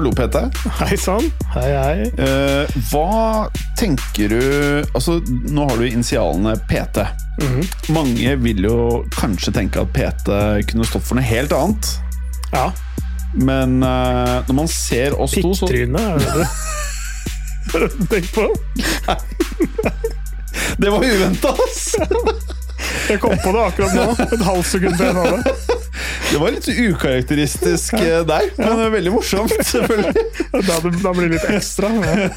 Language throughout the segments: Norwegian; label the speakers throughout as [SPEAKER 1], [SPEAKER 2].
[SPEAKER 1] Hallo, Pete.
[SPEAKER 2] Hei sann. Hei, hei.
[SPEAKER 1] Eh, hva tenker du Altså, nå har du initialene PT. Mange vil jo kanskje tenke at PT kunne stått for noe helt annet.
[SPEAKER 2] Ja.
[SPEAKER 1] Men eh, når man ser oss to, så
[SPEAKER 2] Pikktryne, er det det? tenker på. Nei.
[SPEAKER 1] Det var uventa, ass!
[SPEAKER 2] Jeg kom på det akkurat nå. Et halvt sekund før jeg sa det.
[SPEAKER 1] Det var litt ukarakteristisk eh, der, men veldig morsomt, selvfølgelig.
[SPEAKER 2] Da, da blir det litt ekstra. Ja.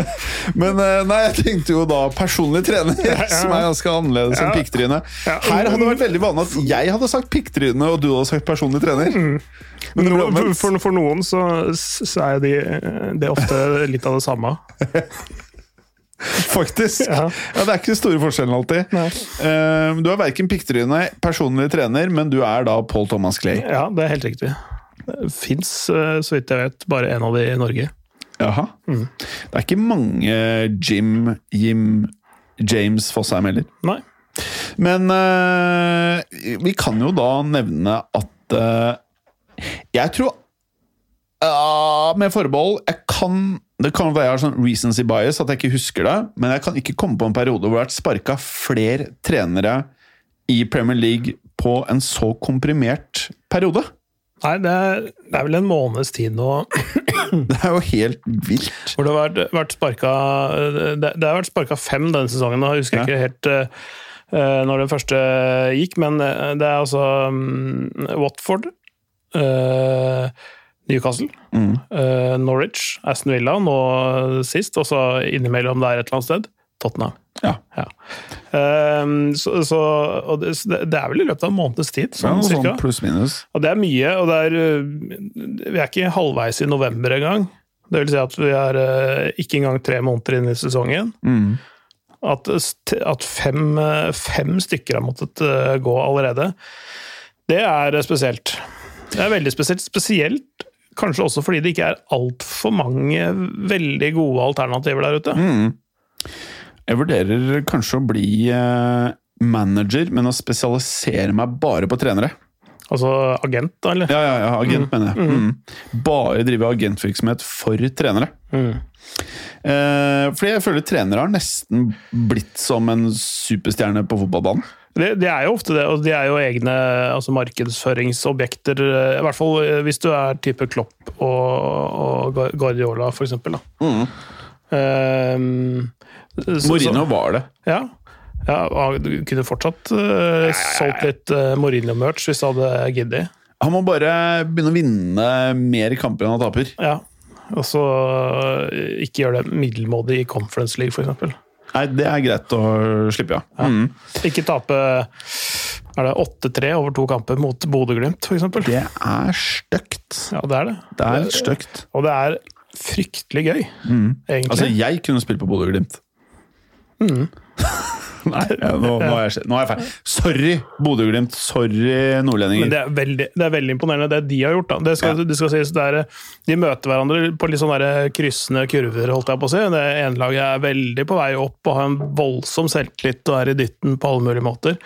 [SPEAKER 1] Men eh, nei, jeg tenkte jo da personlig trener, som er ganske annerledes enn
[SPEAKER 2] Ja.
[SPEAKER 1] pikktryne.
[SPEAKER 2] Ja.
[SPEAKER 1] Her hadde det vært veldig vanlig at jeg hadde sagt pikktryne, og du hadde sagt personlig trener. Men det
[SPEAKER 2] No, for, for noen så, så er de, det er ofte litt av det samme.
[SPEAKER 1] Faktisk. Ja.
[SPEAKER 2] Ja.
[SPEAKER 1] Det er ikke den store forskjellen alltid. Eh, du er verken pikktryne, personlig trener, men du er da Paul Thomas Clay.
[SPEAKER 2] Ja, det er helt riktig. Det fins, så vidt jeg vet, bare en av de i Norge.
[SPEAKER 1] Jaha. Det er ikke mange Jim, Jim, James Fossheim heller.
[SPEAKER 2] Nei.
[SPEAKER 1] Men uh, vi kan jo da nevne at uh, Jeg tror uh, Med forbehold jeg kan, Det kan være jeg har sånn recency bias at jeg ikke husker det, men jeg kan ikke komme på en periode hvor det har vært sparka flere trenere i Premier League på en så komprimert periode.
[SPEAKER 2] Nei, det er, det er vel en måneds tid nå
[SPEAKER 1] Det er jo helt vilt.
[SPEAKER 2] hvor det har vært, vært sparka det, det har vært sparka fem denne sesongen. Jeg husker
[SPEAKER 1] Ja.
[SPEAKER 2] ikke helt uh, når den første gikk, men eh, det er altså um, Watford, eh, Newcastle,
[SPEAKER 1] Mm.
[SPEAKER 2] uh, Norwich, Aston Villa nå sist, og så innimellom der et eller annet sted Tottenham.
[SPEAKER 1] Ja.
[SPEAKER 2] Ja. Ehm, så, så, det, det er vel i løpet av en måneds tid, sånn, ja,
[SPEAKER 1] sånn pluss-minus.
[SPEAKER 2] Og det er mye, og det er øh, Vi er ikke halvveis i november engang. Det vil si at vi er øh, ikke engang tre måneder inn i sesongen.
[SPEAKER 1] Mm.
[SPEAKER 2] At, at fem, fem stykker har måttet gå allerede, det er spesielt. Det er veldig spesielt. Spesielt kanskje også fordi det ikke er altfor mange veldig gode alternativer der ute.
[SPEAKER 1] Mm. Jeg vurderer kanskje å bli eh, manager, men å spesialisere meg bare på trenere.
[SPEAKER 2] Altså agent, da, eller?
[SPEAKER 1] Ja, ja, ja agent, mener jeg. Mm. Bare drive agentvirksomhet for trenere.
[SPEAKER 2] Mm.
[SPEAKER 1] Eh, fordi jeg føler trenere har nesten blitt som en superstjerne på fotballbanen.
[SPEAKER 2] Det, det er jo ofte det, og de er jo egne altså markedsføringsobjekter. eh, I hvert fall eh, hvis du er type Klopp og, og Guardiola, for eksempel. Da.
[SPEAKER 1] Mm.
[SPEAKER 2] Um, så-
[SPEAKER 1] Mourinho var det.
[SPEAKER 2] Ja. ja, du kunne fortsatt uh, solgt litt uh, Mourinho-merch hvis du hadde giddet.
[SPEAKER 1] Han må bare begynne å vinne mer kamper enn han taper.
[SPEAKER 2] Ja. Og så uh, ikke gjøre det middelmådig i Conference League, eksempel.
[SPEAKER 1] Nei, det er greit å slippe, ja. Mm.
[SPEAKER 2] Ikke tape er det 8-3 over to kamper mot Bodø-Glimt, eksempel.
[SPEAKER 1] Det er stygt.
[SPEAKER 2] Ja, det er det.
[SPEAKER 1] Det er stygt.
[SPEAKER 2] Og det er fryktelig gøy, egentlig.
[SPEAKER 1] Altså, jeg kunne spilt på Bodø-Glimt. Nei, nå, nå, er jeg, nå er jeg ferdig. Sorry, Bodø-Glimt. Sorry,
[SPEAKER 2] Men
[SPEAKER 1] nordlendinger.
[SPEAKER 2] det er, veldig, det er veldig imponerende det de har gjort. Da. Det skal, det skal sies, det er, de møter hverandre på litt sånne kryssende kurver, holdt jeg på å si. Det ene laget er veldig på vei opp og har en voldsom selvtillit og er i dytten på alle mulige måter.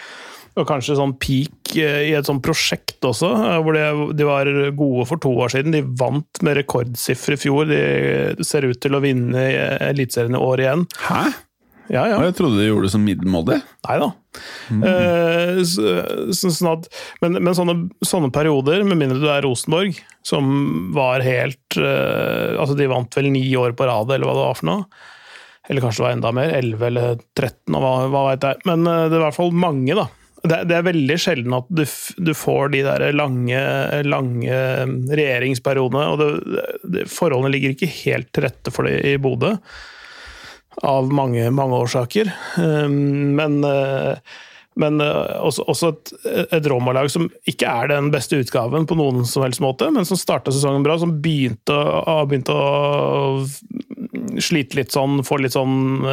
[SPEAKER 2] Og kanskje sånn peak eh, i et sånt prosjekt også, eh, hvor de, de var gode for to år siden. De vant med rekordsifre i fjor. De ser ut til å vinne Eliteserien i år igjen.
[SPEAKER 1] Hæ?
[SPEAKER 2] Ja, ja.
[SPEAKER 1] Jeg trodde de gjorde det som middelmådig.
[SPEAKER 2] Nei da. Eh, så, så, sånn at, men men sånne, sånne perioder, med mindre du er Rosenborg, som var helt eh, Altså, de vant vel ni år på rad, eller hva det var for noe. Eller kanskje det var enda mer. 11 eller 13, og hva, hva veit jeg. Men eh, det er i hvert fall mange, da. Det, det er veldig sjelden at du, du får de der lange, lange regjeringsperiodene. Og det, det, forholdene ligger ikke helt til rette for det i Bodø av mange, mange årsaker. Um, Men, uh, men uh, også, også et, et Roma-lag som ikke er den beste utgaven på noen som helst måte, men som starta sesongen bra, som begynte har å slite litt sånn, få litt sånn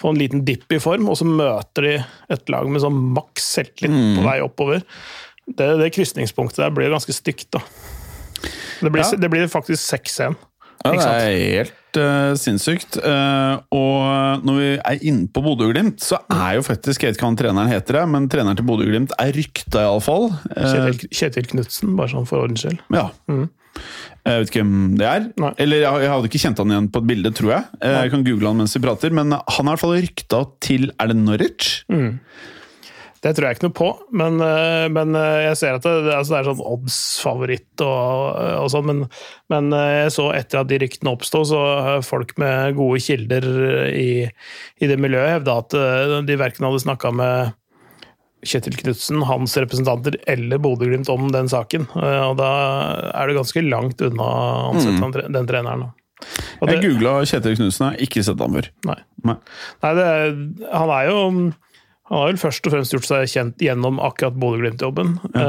[SPEAKER 2] Få en liten dipp i form, og så møter de et lag med sånn maks selvtillit
[SPEAKER 1] Mm.
[SPEAKER 2] på vei oppover. Det, det krysningspunktet der blir ganske stygt, da. Det blir,
[SPEAKER 1] Ja.
[SPEAKER 2] det blir faktisk 6-1.
[SPEAKER 1] Ja, det er helt uh, sinnssykt. Uh, og når vi er inne på Bodø-Glimt, så er jo faktisk Jeg vet ikke hva treneren heter, det, men treneren til Bodø-Glimt er rykta, iallfall. Uh,
[SPEAKER 2] Kjetil, Kjetil Knutsen, bare sånn for ordens skyld.
[SPEAKER 1] ja. Jeg vet ikke hvem det er.
[SPEAKER 2] Nei.
[SPEAKER 1] Eller jeg, jeg hadde ikke kjent han igjen på et bilde, tror jeg. Uh, Jeg kan google han mens vi prater, men han er i hvert fall rykta til Er det Norwich?
[SPEAKER 2] Det tror jeg ikke noe på, men, eh, men eh, jeg ser at det, det, altså det er sånn odds-favoritt og, og sånn, men, men eh, jeg så etter at de ryktene oppsto, så folk med gode kilder i, i det miljøet hevda at de verken hadde snakka med Kjetil Knutsen, hans representanter eller Bodø-Glimt om den saken. Og da er det ganske langt unna å ansette han den treneren. Og
[SPEAKER 1] Jeg googla Kjetil Knutsen, jeg har ikke sett han før.
[SPEAKER 2] nei.
[SPEAKER 1] Nei.
[SPEAKER 2] Nei, det, han er jo han har vel først og fremst gjort seg kjent gjennom akkurat Bodø-Glimt-jobben. Ja.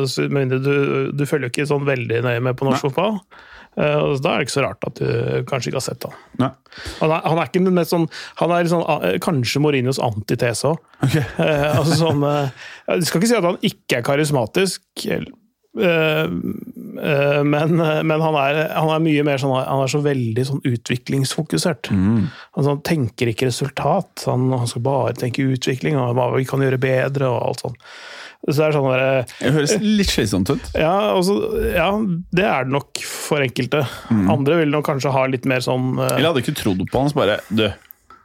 [SPEAKER 2] Uh, med du, du følger jo ikke sånn veldig nøye med på norsk fotball. Uh, da er det ikke så rart at du kanskje ikke har sett han. Han er, han er ikke den mest sånn Han er sånn, eh, kanskje Mourinhos antitese òg.
[SPEAKER 1] Okay.
[SPEAKER 2] uh, altså sånn, eh, jeg skal ikke si at han ikke er karismatisk, eh, eh, men, men han, er, han er mye mer sånn Han er så veldig sånn utviklingsfokusert. Altså, han tenker ikke resultat, han, han skal bare tenke utvikling og hva vi kan gjøre bedre og alt sånt. Så det er sånn der,
[SPEAKER 1] Det høres litt slitsomt ut.
[SPEAKER 2] ja, altså, ja, det er det nok for enkelte. Andre vil nok kanskje ha litt mer sånn eh,
[SPEAKER 1] Eller hadde ikke trodd på han, så bare Du,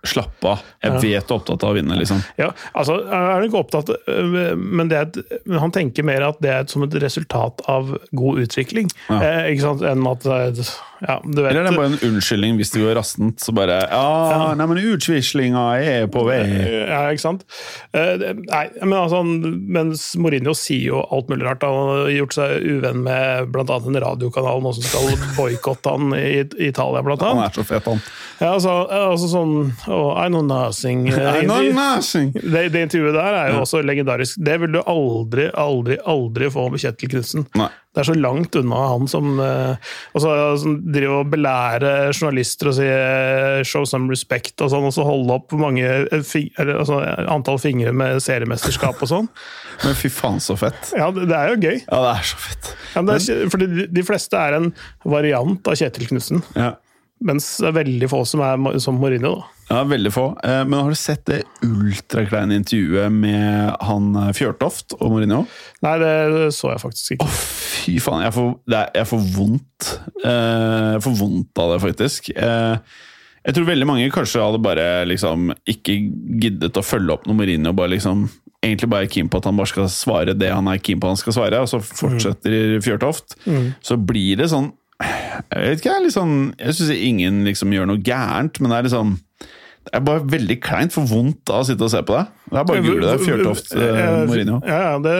[SPEAKER 1] slapp av. Jeg vet du er opptatt av å vinne, liksom.
[SPEAKER 2] Ja, altså er nok opptatt øh, Men det et, men han tenker mer at det er et, som et resultat av god utvikling.
[SPEAKER 1] Ja.
[SPEAKER 2] Eh, ikke sant? Enn at eh, Ja, du vet
[SPEAKER 1] Eller det er bare en unnskyldning hvis det går rastent? Så bare Ja, nei, men utviklinga er på vei.
[SPEAKER 2] Ja, ikke sant? Eh, Nei, men altså, mens Mourinho sier jo alt mulig rart. Han har gjort seg uvenn med bl.a. en radiokanal nå som skal boikotte han i Italia, blant
[SPEAKER 1] Han er så fet, han.
[SPEAKER 2] Ja, altså, altså sånn oh, I know nothing.
[SPEAKER 1] I know nothing.
[SPEAKER 2] Det, det intervjuet der er jo også legendarisk. Det vil du aldri, aldri, aldri få med Kjetil Knutsen. Det er så langt unna han som, eh, altså, som driver og belærer journalister og sier 'show some respect' og sånn, og så holde opp mange eh, altså, antall fingre med seriemesterskap og sånn.
[SPEAKER 1] Men fy faen, så fett.
[SPEAKER 2] Ja, det, det er jo gøy.
[SPEAKER 1] Ja, det er så fett.
[SPEAKER 2] Ja, men det er, fordi de, de fleste er en variant av Kjetil Knutsen,
[SPEAKER 1] Ja.
[SPEAKER 2] Mens det er veldig få som er som Mourinho. da.
[SPEAKER 1] Ja, veldig få. Eh, Men har du sett det ultrakleine intervjuet med han eh, Fjørtoft og Mourinho?
[SPEAKER 2] Nei, det så jeg faktisk ikke.
[SPEAKER 1] Å Fy faen, jeg får, er, jeg får vondt. Eh, Jeg får vondt av det, faktisk. Jeg tror veldig mange kanskje hadde bare liksom ikke giddet å følge opp noe Mourinho. Bare liksom, egentlig bare er keen på at han bare skal svare det han er keen på han skal svare, og så fortsetter Fjørtoft. Så blir det sånn Jeg vet ikke, jeg, liksom, jeg syns ingen liksom gjør noe gærent, men det er liksom det er bare veldig kleint for vondt av å sitte og se på deg. Det er bare å google det. Fjørtoft, eh, Mourinho.
[SPEAKER 2] Ja, ja det,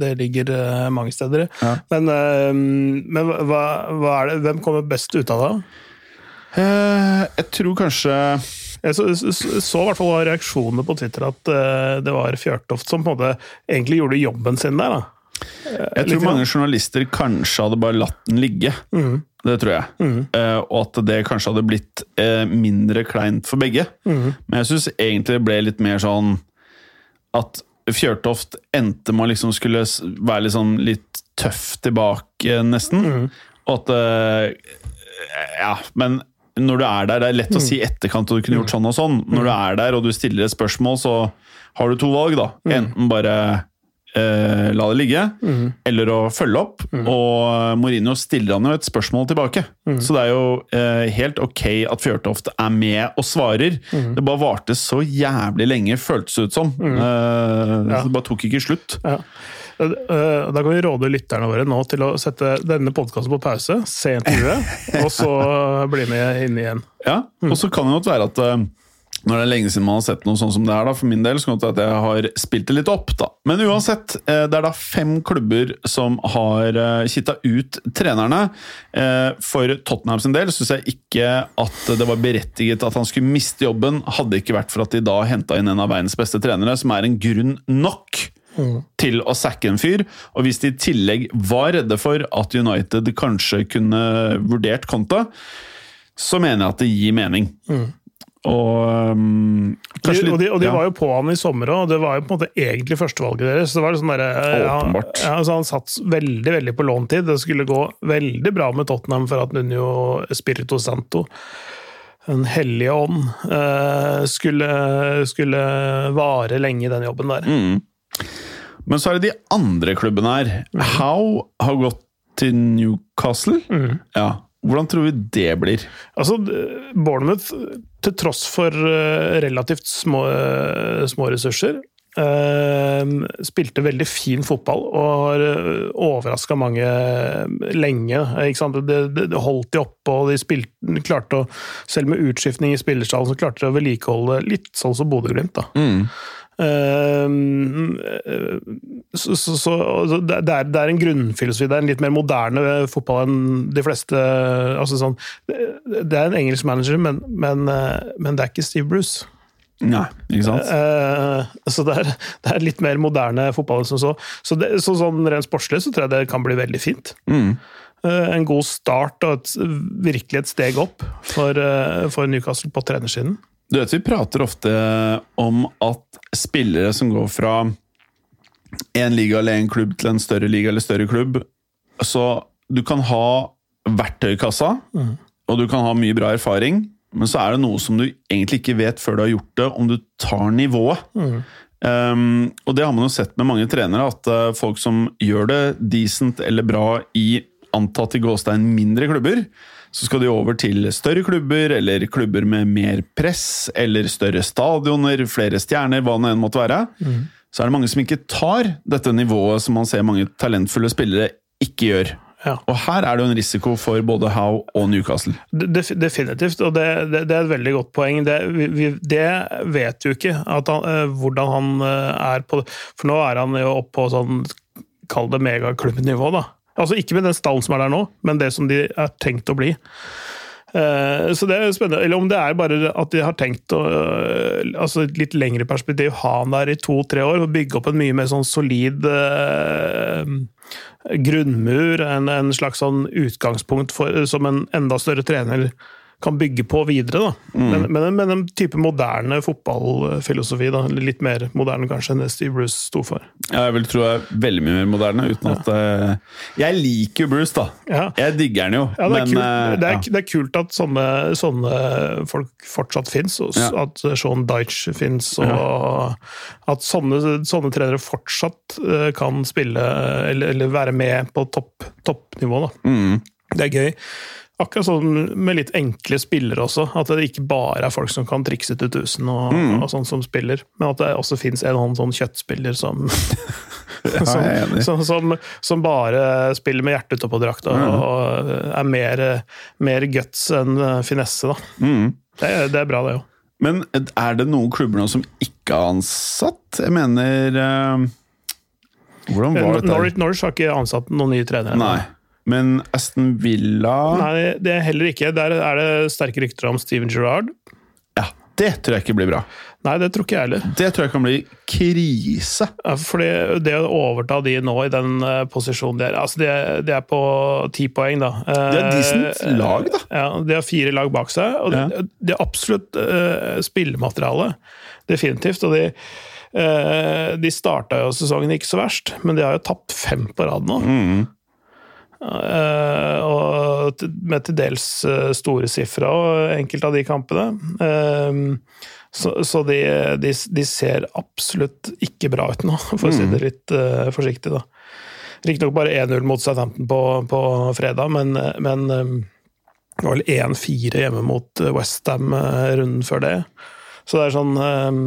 [SPEAKER 2] det ligger eh, mange steder.
[SPEAKER 1] Ja.
[SPEAKER 2] Men, eh, men hva, hva det, hvem kommer best ut av det?
[SPEAKER 1] Eh, Jeg tror kanskje
[SPEAKER 2] Jeg så, i hvert fall reaksjonene på Twitter at det var Fjørtoft som på en måte egentlig gjorde jobben sin der. da.
[SPEAKER 1] Jeg tror mange journalister kanskje hadde bare latt den ligge. Det tror jeg. Eh, og at det kanskje hadde blitt eh, mindre kleint for begge. Men jeg syns egentlig det ble litt mer sånn at Fjørtoft endte med å liksom skulle være litt sånn litt tøff tilbake, nesten. Og at eh, Ja, men når du er der, det er lett å si i etterkant at du kunne gjort sånn og sånn. Når du er der og du stiller et spørsmål, så har du to valg, da. Enten bare eh, la det ligge, eller å følge opp. Og Mourinho stiller han jo et spørsmål tilbake. Så det er jo eh, helt ok at Fjørtoft er med og svarer. Det bare varte så jævlig lenge, føltes det ut som. Eh,
[SPEAKER 2] Ja.
[SPEAKER 1] Det bare tok ikke slutt.
[SPEAKER 2] Ja. Eh, Da kan vi råde lytterne våre nå til å sette denne podkasten på pause, se intervjuet, og så bli med inn igjen.
[SPEAKER 1] Ja, og så kan det godt være at eh, når det er lenge siden man har sett noe sånn som det her, da, for min del, så kan det at jeg har spilt det litt opp. da. Men uansett, eh, det er da fem klubber som har uh, kitta ut trenerne. Eh, For Tottenham sin del syns jeg ikke at det var berettiget at han skulle miste jobben, hadde det ikke vært for at de da henta inn en av verdens beste trenere, som er en grunn nok til å sacke en fyr. Og hvis de i tillegg var redde for at United kanskje kunne vurdert Conte, så mener jeg at det gir mening. Og um,
[SPEAKER 2] De, og de, og de
[SPEAKER 1] ja.
[SPEAKER 2] var jo på han i sommer òg, og det var jo på en måte egentlig førstevalget deres. Så det var sånn der, ja, Ja, så han satt veldig veldig på låntid. Det skulle gå veldig bra med Tottenham for at Nuno Spirito Santo, Den hellige ånd, eh, skulle, skulle vare lenge i den jobben der.
[SPEAKER 1] Mm. Men så er det de andre klubbene her.
[SPEAKER 2] Mm.
[SPEAKER 1] How har gått til Newcastle. Ja. Hvordan tror vi det blir?
[SPEAKER 2] Altså, Bournemouth, til tross for eh, relativt små, eh, små ressurser, eh, spilte veldig fin fotball og har overraska mange lenge. Det, det, det holdt de oppe, og de spilte, klarte å, selv med utskiftning i spillerstallen, så klarte de å vedlikeholde litt sånn som Bodø-Glimt. da. Ehm, eh, så, så, så det, er, det er en grunnfilosofi. Det er en litt mer moderne fotball enn de fleste altså sånn, det, er en engelsk manager, men, men, eh, men det er ikke Steve Bruce.
[SPEAKER 1] Nei, ikke sant?
[SPEAKER 2] Eh, så det er, det er litt mer moderne fotball enn som så. Så, det, så sånn rent sportslig så tror jeg det kan bli veldig fint.
[SPEAKER 1] Mm.
[SPEAKER 2] Eh, en god start og et, virkelig et steg opp for, eh, for Newcastle på trenersiden.
[SPEAKER 1] Du vet, Vi prater ofte om at spillere som går fra en liga eller en klubb til en større liga eller større klubb Så du kan ha verktøykassa, mm. og du kan ha mye bra erfaring, men så er det noe som du egentlig ikke vet før du har gjort det, om du tar nivået. Um, og det har man jo sett med mange trenere, at uh, folk som gjør det decent eller bra i antatt i gåstein mindre klubber, så skal de over til større klubber, eller klubber med mer press, eller større stadioner, flere stjerner, hva det enn måtte være. Så er det mange som ikke tar dette nivået som man ser mange talentfulle spillere ikke gjør.
[SPEAKER 2] Ja.
[SPEAKER 1] Og her er det jo en risiko for både Howe og Newcastle.
[SPEAKER 2] De, Definitivt, og det, det, det er et veldig godt poeng. Det, vi, det vet jo ikke han, eh, hvordan han eh, er på For nå er han jo oppe på sånn, kall det megaklubbnivå, da. Altså ikke med den stallen som er der nå, men det som de er tenkt å bli. Eh, Så det er spennende. Eller om det er bare at de har tenkt å eh, altså et litt lengre perspektiv, ha han der i to-tre år og bygge opp en mye mer sånn solid eh, grunnmur, en, en slags sånn utgangspunkt for, som en enda større trener kan bygge på videre. Da. Men, men, men en type moderne fotballfilosofi. Da. Litt mer moderne kanskje enn det Steve Bruce sto for.
[SPEAKER 1] Jeg vil tro jeg er veldig mye mer moderne, uten at eh, Jeg liker jo Bruce, da.
[SPEAKER 2] Ja.
[SPEAKER 1] Jeg digger han jo,
[SPEAKER 2] Ja, det, er
[SPEAKER 1] men
[SPEAKER 2] kult,
[SPEAKER 1] eh,
[SPEAKER 2] det, er,
[SPEAKER 1] ja.
[SPEAKER 2] det er kult at sånne, sånne folk fortsatt fins,
[SPEAKER 1] Ja.
[SPEAKER 2] at Sean Dyche fins, og at sånne, sånne trenere fortsatt eh, kan spille eller, eller være med på topp, toppnivå. Da.
[SPEAKER 1] Mm.
[SPEAKER 2] Det er gøy. Akkurat sånn med litt enkle spillere også. At det ikke bare er folk som kan trikse til 1000 og,
[SPEAKER 1] Mm.
[SPEAKER 2] og sånn som spiller, men at det også fins en annen sånn kjøttspiller som som, som, som, som bare spiller med hjertet utapå drakta og er mer, mer guts enn finesse. Da.
[SPEAKER 1] Mm.
[SPEAKER 2] Det, det er bra, det òg.
[SPEAKER 1] Men er det noen klubber nå som ikke har ansatt? Jeg mener uh, Hvordan var dette?
[SPEAKER 2] Norwich, Norwich har ikke ansatt noen nye trenere.
[SPEAKER 1] Nei. Men Aston Villa
[SPEAKER 2] Nei, det er heller ikke. Der er det sterke rykter om Steven Gerrard.
[SPEAKER 1] Ja, det tror jeg ikke blir bra.
[SPEAKER 2] Nei, det tror ikke jeg heller.
[SPEAKER 1] Det tror jeg kan bli krise.
[SPEAKER 2] Ja, Fordi det å overta de nå i den eh, posisjonen de er altså de, de er på ti poeng, da.
[SPEAKER 1] Det er decent
[SPEAKER 2] Eh,
[SPEAKER 1] lag, da.
[SPEAKER 2] Ja, De har fire lag bak seg, og
[SPEAKER 1] Ja.
[SPEAKER 2] det er absolutt uh, spillemateriale. Definitivt. Og de, uh, de starta jo sesongen ikke så verst, men de har jo tapt fem på rad nå.
[SPEAKER 1] Mm.
[SPEAKER 2] Eh, og med til dels eh, store sifre og enkelte av de kampene. Eh, så så de, de, de ser absolutt ikke bra ut nå, for å si det litt forsiktig. da. Riktignok bare 1-0 mot Southampton på, på fredag, men, men det var vel 1-4 hjemme mot Westham runden før det. Så det er sånn um,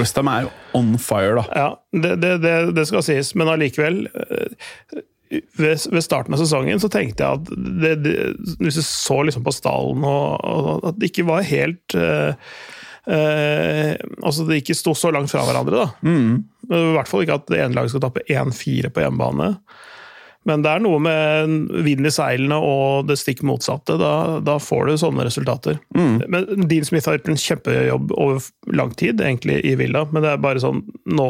[SPEAKER 1] Westham er jo on fire, da.
[SPEAKER 2] ja, det, det, det, det skal sies, men allikevel ved, ved starten av sesongen så tenkte jeg at det, det, hvis du så liksom på stallen og, og at det ikke var helt uh, uh, Altså det ikke sto så langt fra hverandre, da. I hvert fall ikke at det ene laget skal tappe 1-4 på hjemmebane. Men det er noe med vind i seilene og det stikk motsatte. Da, da får du sånne resultater. Men Dean Smith har gjort en kjempejobb over lang tid, egentlig, i Villa. Men det er bare sånn Nå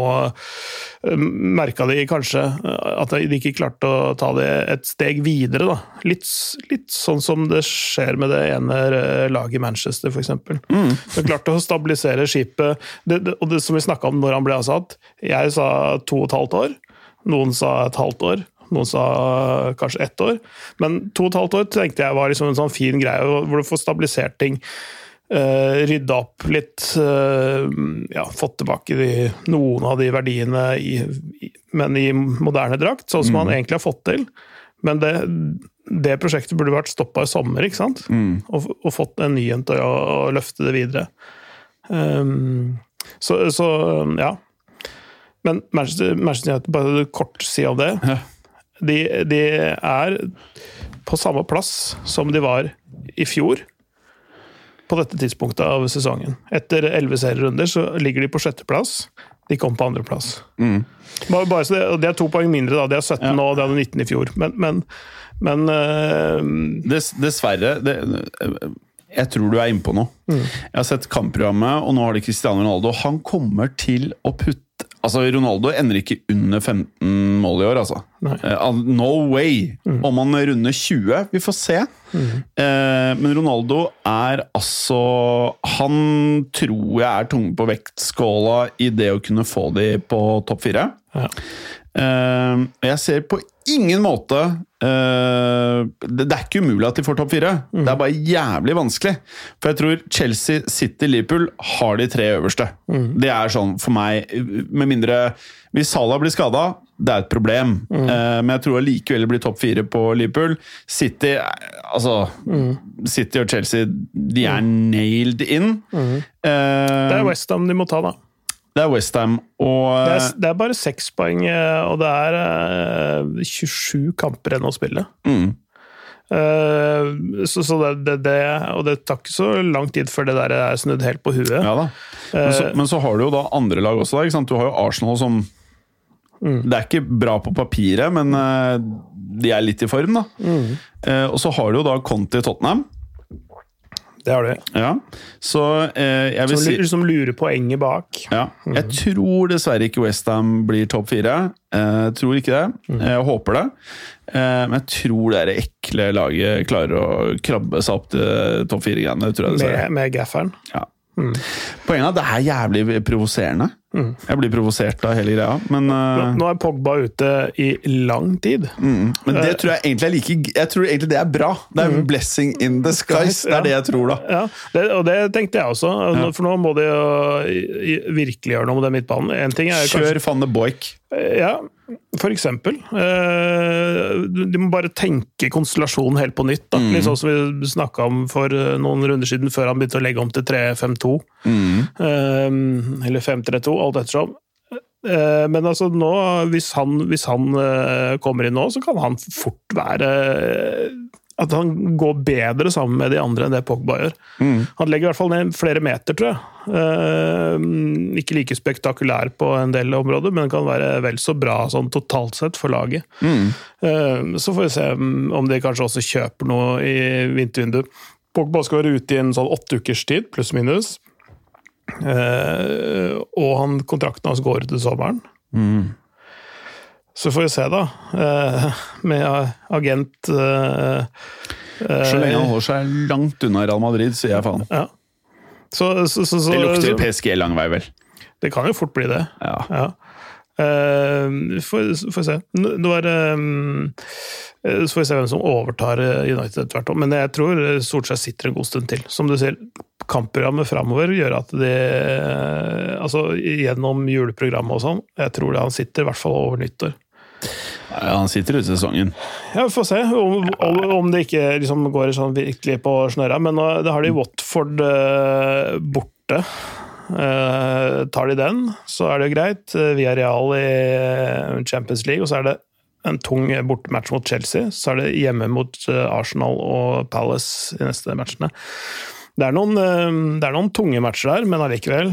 [SPEAKER 2] merka de kanskje at de ikke klarte å ta det et steg videre, da. Litt, litt sånn som det skjer med det ene laget i Manchester, f.eks. Mm. Det klarte å stabilisere skipet. Det, det, og det som vi snakka om når han ble avsatt Jeg sa to og et halvt år. Noen sa et halvt år. Noen sa kanskje ett år. Men to og et halvt år tenkte jeg var liksom en sånn fin greie, hvor du får stabilisert ting. Uh, rydda opp litt, uh, ja, fått tilbake de, noen av de verdiene, i, i, men i moderne drakt, sånn som mm. man egentlig har fått til. Men det, det prosjektet burde vært stoppa i sommer, ikke sant? Mm. Og, og, fått en ny en til å, å, løfte det videre. Um, så, så, ja. Men Manchester United, bare kort si om det. De, de, er på samme plass som de var i fjor. På dette tidspunktet av sesongen. Etter elleve serierunder så ligger de på sjetteplass. De kom på andreplass. Mm. Bare, bare det, det, er to poeng mindre, da. De har 17 ja. nå, de hadde 19 i fjor. Men, men, men uh,
[SPEAKER 1] Dess, Dessverre det, Jeg tror du er innpå noe. Mm. Jeg har sett kampprogrammet, og nå har de Cristiano Ronaldo. Han kommer til å putte Altså, Ronaldo ender ikke under 15 mål i år, altså. Uh, no way! Mm. Om han runder 20, vi får se. Mm. Uh, men Ronaldo er altså Han tror jeg er tunge på vektskåla i det å kunne få de på topp fire. Ja. Uh, jeg ser på ingen måte uh, det, det, er ikke umulig at de får topp fire. Mm. Det er bare jævlig vanskelig. For jeg tror Chelsea, City, Liverpool har de tre øverste. Mm. Det er sånn for meg, med mindre Hvis Salah blir skada, det er et problem. Mm. Uh, men jeg tror allikevel det blir topp fire på Liverpool. City Altså mm. City og Chelsea, de er mm. nailed in.
[SPEAKER 2] Uh, det er Westham de må ta, da.
[SPEAKER 1] Det er Westham og
[SPEAKER 2] det er, det er, bare seks poeng, eh, og det er uh, eh, 27 kamper igjen å spille. Mm. Uh, så, så det, det, Og det tar ikke så lang tid før det der er snudd helt på huet.
[SPEAKER 1] Ja men, så, men, så, har du jo da andre lag også. Da, du har jo Arsenal som mm. Det er ikke bra på papiret, men uh, de er litt i form, da. Mm. og så har du jo da Conti Tottenham.
[SPEAKER 2] Det har du.
[SPEAKER 1] Ja. Så eh, jeg vil
[SPEAKER 2] som, si Som lurer poenget bak.
[SPEAKER 1] Ja. Mm. Jeg tror dessverre ikke Westham blir topp fire. Eh, tror ikke det. Mm. Jeg håper det. Eh, men jeg tror det ekle laget klarer å krabbe seg opp til topp fire-greiene.
[SPEAKER 2] Med, med gafferen?
[SPEAKER 1] Ja. Mm. Poenget er at det er jævlig provoserende. Mm. Jeg blir provosert av hele greia, men uh...
[SPEAKER 2] Nå er Pogba ute i lang tid.
[SPEAKER 1] Mm. Men det tror jeg egentlig er like Jeg tror egentlig det er bra. Det er mm. blessing in the skies. Det er det jeg tror, da.
[SPEAKER 2] Ja, det, og det tenkte jeg også. For nå må de jo virkelig gjøre noe med den midtbanen.
[SPEAKER 1] Kjør kanskje... van de Boik.
[SPEAKER 2] Ja, for eksempel. Eh, de må bare tenke konstellasjonen helt på nytt. Mm. Litt sånn som vi snakka om for eh, noen runder siden, før han begynte å legge om til 3-5-2. Mm. Eh, eller 5-3-2, alt ettersom. Men altså nå, hvis han, hvis han, kommer inn nå, så kan han fort være at han går bedre sammen med de andre enn det Pogba gjør. Mm. Han legger i hvert fall ned flere meter, tror jeg. Eh, ikke like spektakulær på en del områder, men kan være vel så bra sånn totalt sett for laget. Mm. Eh, så får vi se om de kanskje også kjøper noe i vintervinduet. Pogba skal være ute i en sånn åtte ukers tid, pluss minus. Eh, og han, kontrakten hans går ut til sommeren. Mm. Så får vi se, da. Eh, med agent
[SPEAKER 1] eh, Så lenge han holder seg langt unna Real Madrid, sier jeg faen.
[SPEAKER 2] Ja. Så, så, så,
[SPEAKER 1] det lukter PSG lang vei, vel?
[SPEAKER 2] Det kan jo fort bli det. Ja. ja. Uh, får, se. Det um, Så får vi se hvem som overtar United etter hvert. Men jeg tror Solskjær sitter en god stund til. Som du sier, kampprogrammet framover gjør at det Altså gjennom juleprogrammet og sånn, jeg tror det han sitter i hvert fall over nyttår.
[SPEAKER 1] Ja, han sitter ut sesongen.
[SPEAKER 2] Ja, Vi får se om, om det ikke liksom går sånn virkelig på snørra. Men nå det har de Watford uh, borte. Uh, tar de den, så er det jo greit. Via Real i Champions League, og så er det en tung bortematch mot Chelsea. Så er det hjemme mot Arsenal og Palace i neste matchene. Det er noen, det er noen tunge matcher der, men allikevel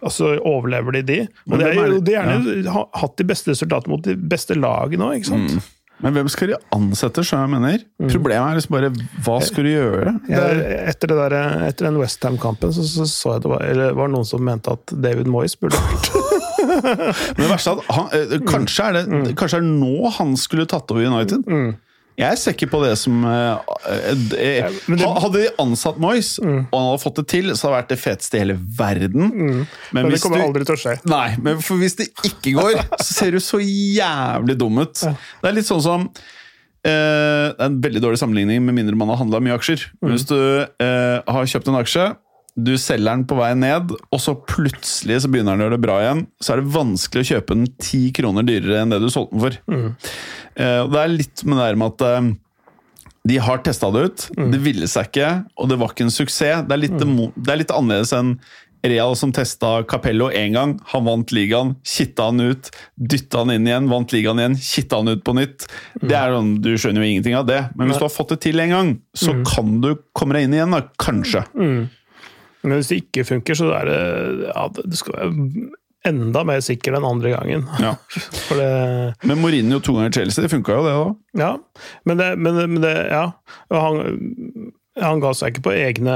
[SPEAKER 2] altså overlever de de. Og de har gjerne ja. hatt de beste resultatene mot de beste lagene òg, ikke sant? Mm.
[SPEAKER 1] Men hvem skal de ansette, skjønner jeg mener? Problemet er liksom bare hva skal du gjøre? Det er,
[SPEAKER 2] etter, det der, etter den Westham-kampen så, så, så jeg det var, eller var det noen som mente at David Moyes burde vært
[SPEAKER 1] men det verste er at han, eh, kanskje, er det, kanskje er det nå han skulle tatt over United? Jeg ser ikke på det som
[SPEAKER 2] men det-
[SPEAKER 1] Hadde de ansatt Moyes, og han hadde fått det til, så hadde det vært det feteste i hele verden. Men,
[SPEAKER 2] Men det kommer
[SPEAKER 1] du,
[SPEAKER 2] aldri til å skje.
[SPEAKER 1] Nei, men hvis det ikke går, så ser du så jævlig dum ut. Det er litt sånn som Uh, Det er en veldig dårlig sammenligning, med mindre man har handla mye aksjer. Mm. Hvis du uh, har kjøpt en aksje, du selger den på vei ned, og så plutselig så begynner den å gjøre det bra igjen, så er det vanskelig å kjøpe den ti kroner dyrere enn det du solgte den for. Mm. og det er litt med det her med at eh, de har testa det ut, det ville seg ikke, og det var ikke en suksess. Det er litt, mm. det er litt annerledes enn Real som testa Capello én gang. Han vant ligaen, kitta han ut, dytta han inn igjen, vant ligaen igjen, kitta han ut på nytt. Det er sånn, Du skjønner jo ingenting av det, men hvis du har fått det til en gang, så kan du komme deg inn igjen, da. Kanskje.
[SPEAKER 2] Men hvis det ikke funker, så er det ja, det skal være enda mer sikker den andre gangen.
[SPEAKER 1] Ja.
[SPEAKER 2] For det
[SPEAKER 1] Men Mourinho to ganger Chelsea, det funka jo det da.
[SPEAKER 2] Ja, men det, men, men det Ja. Han, han ga seg ikke på egne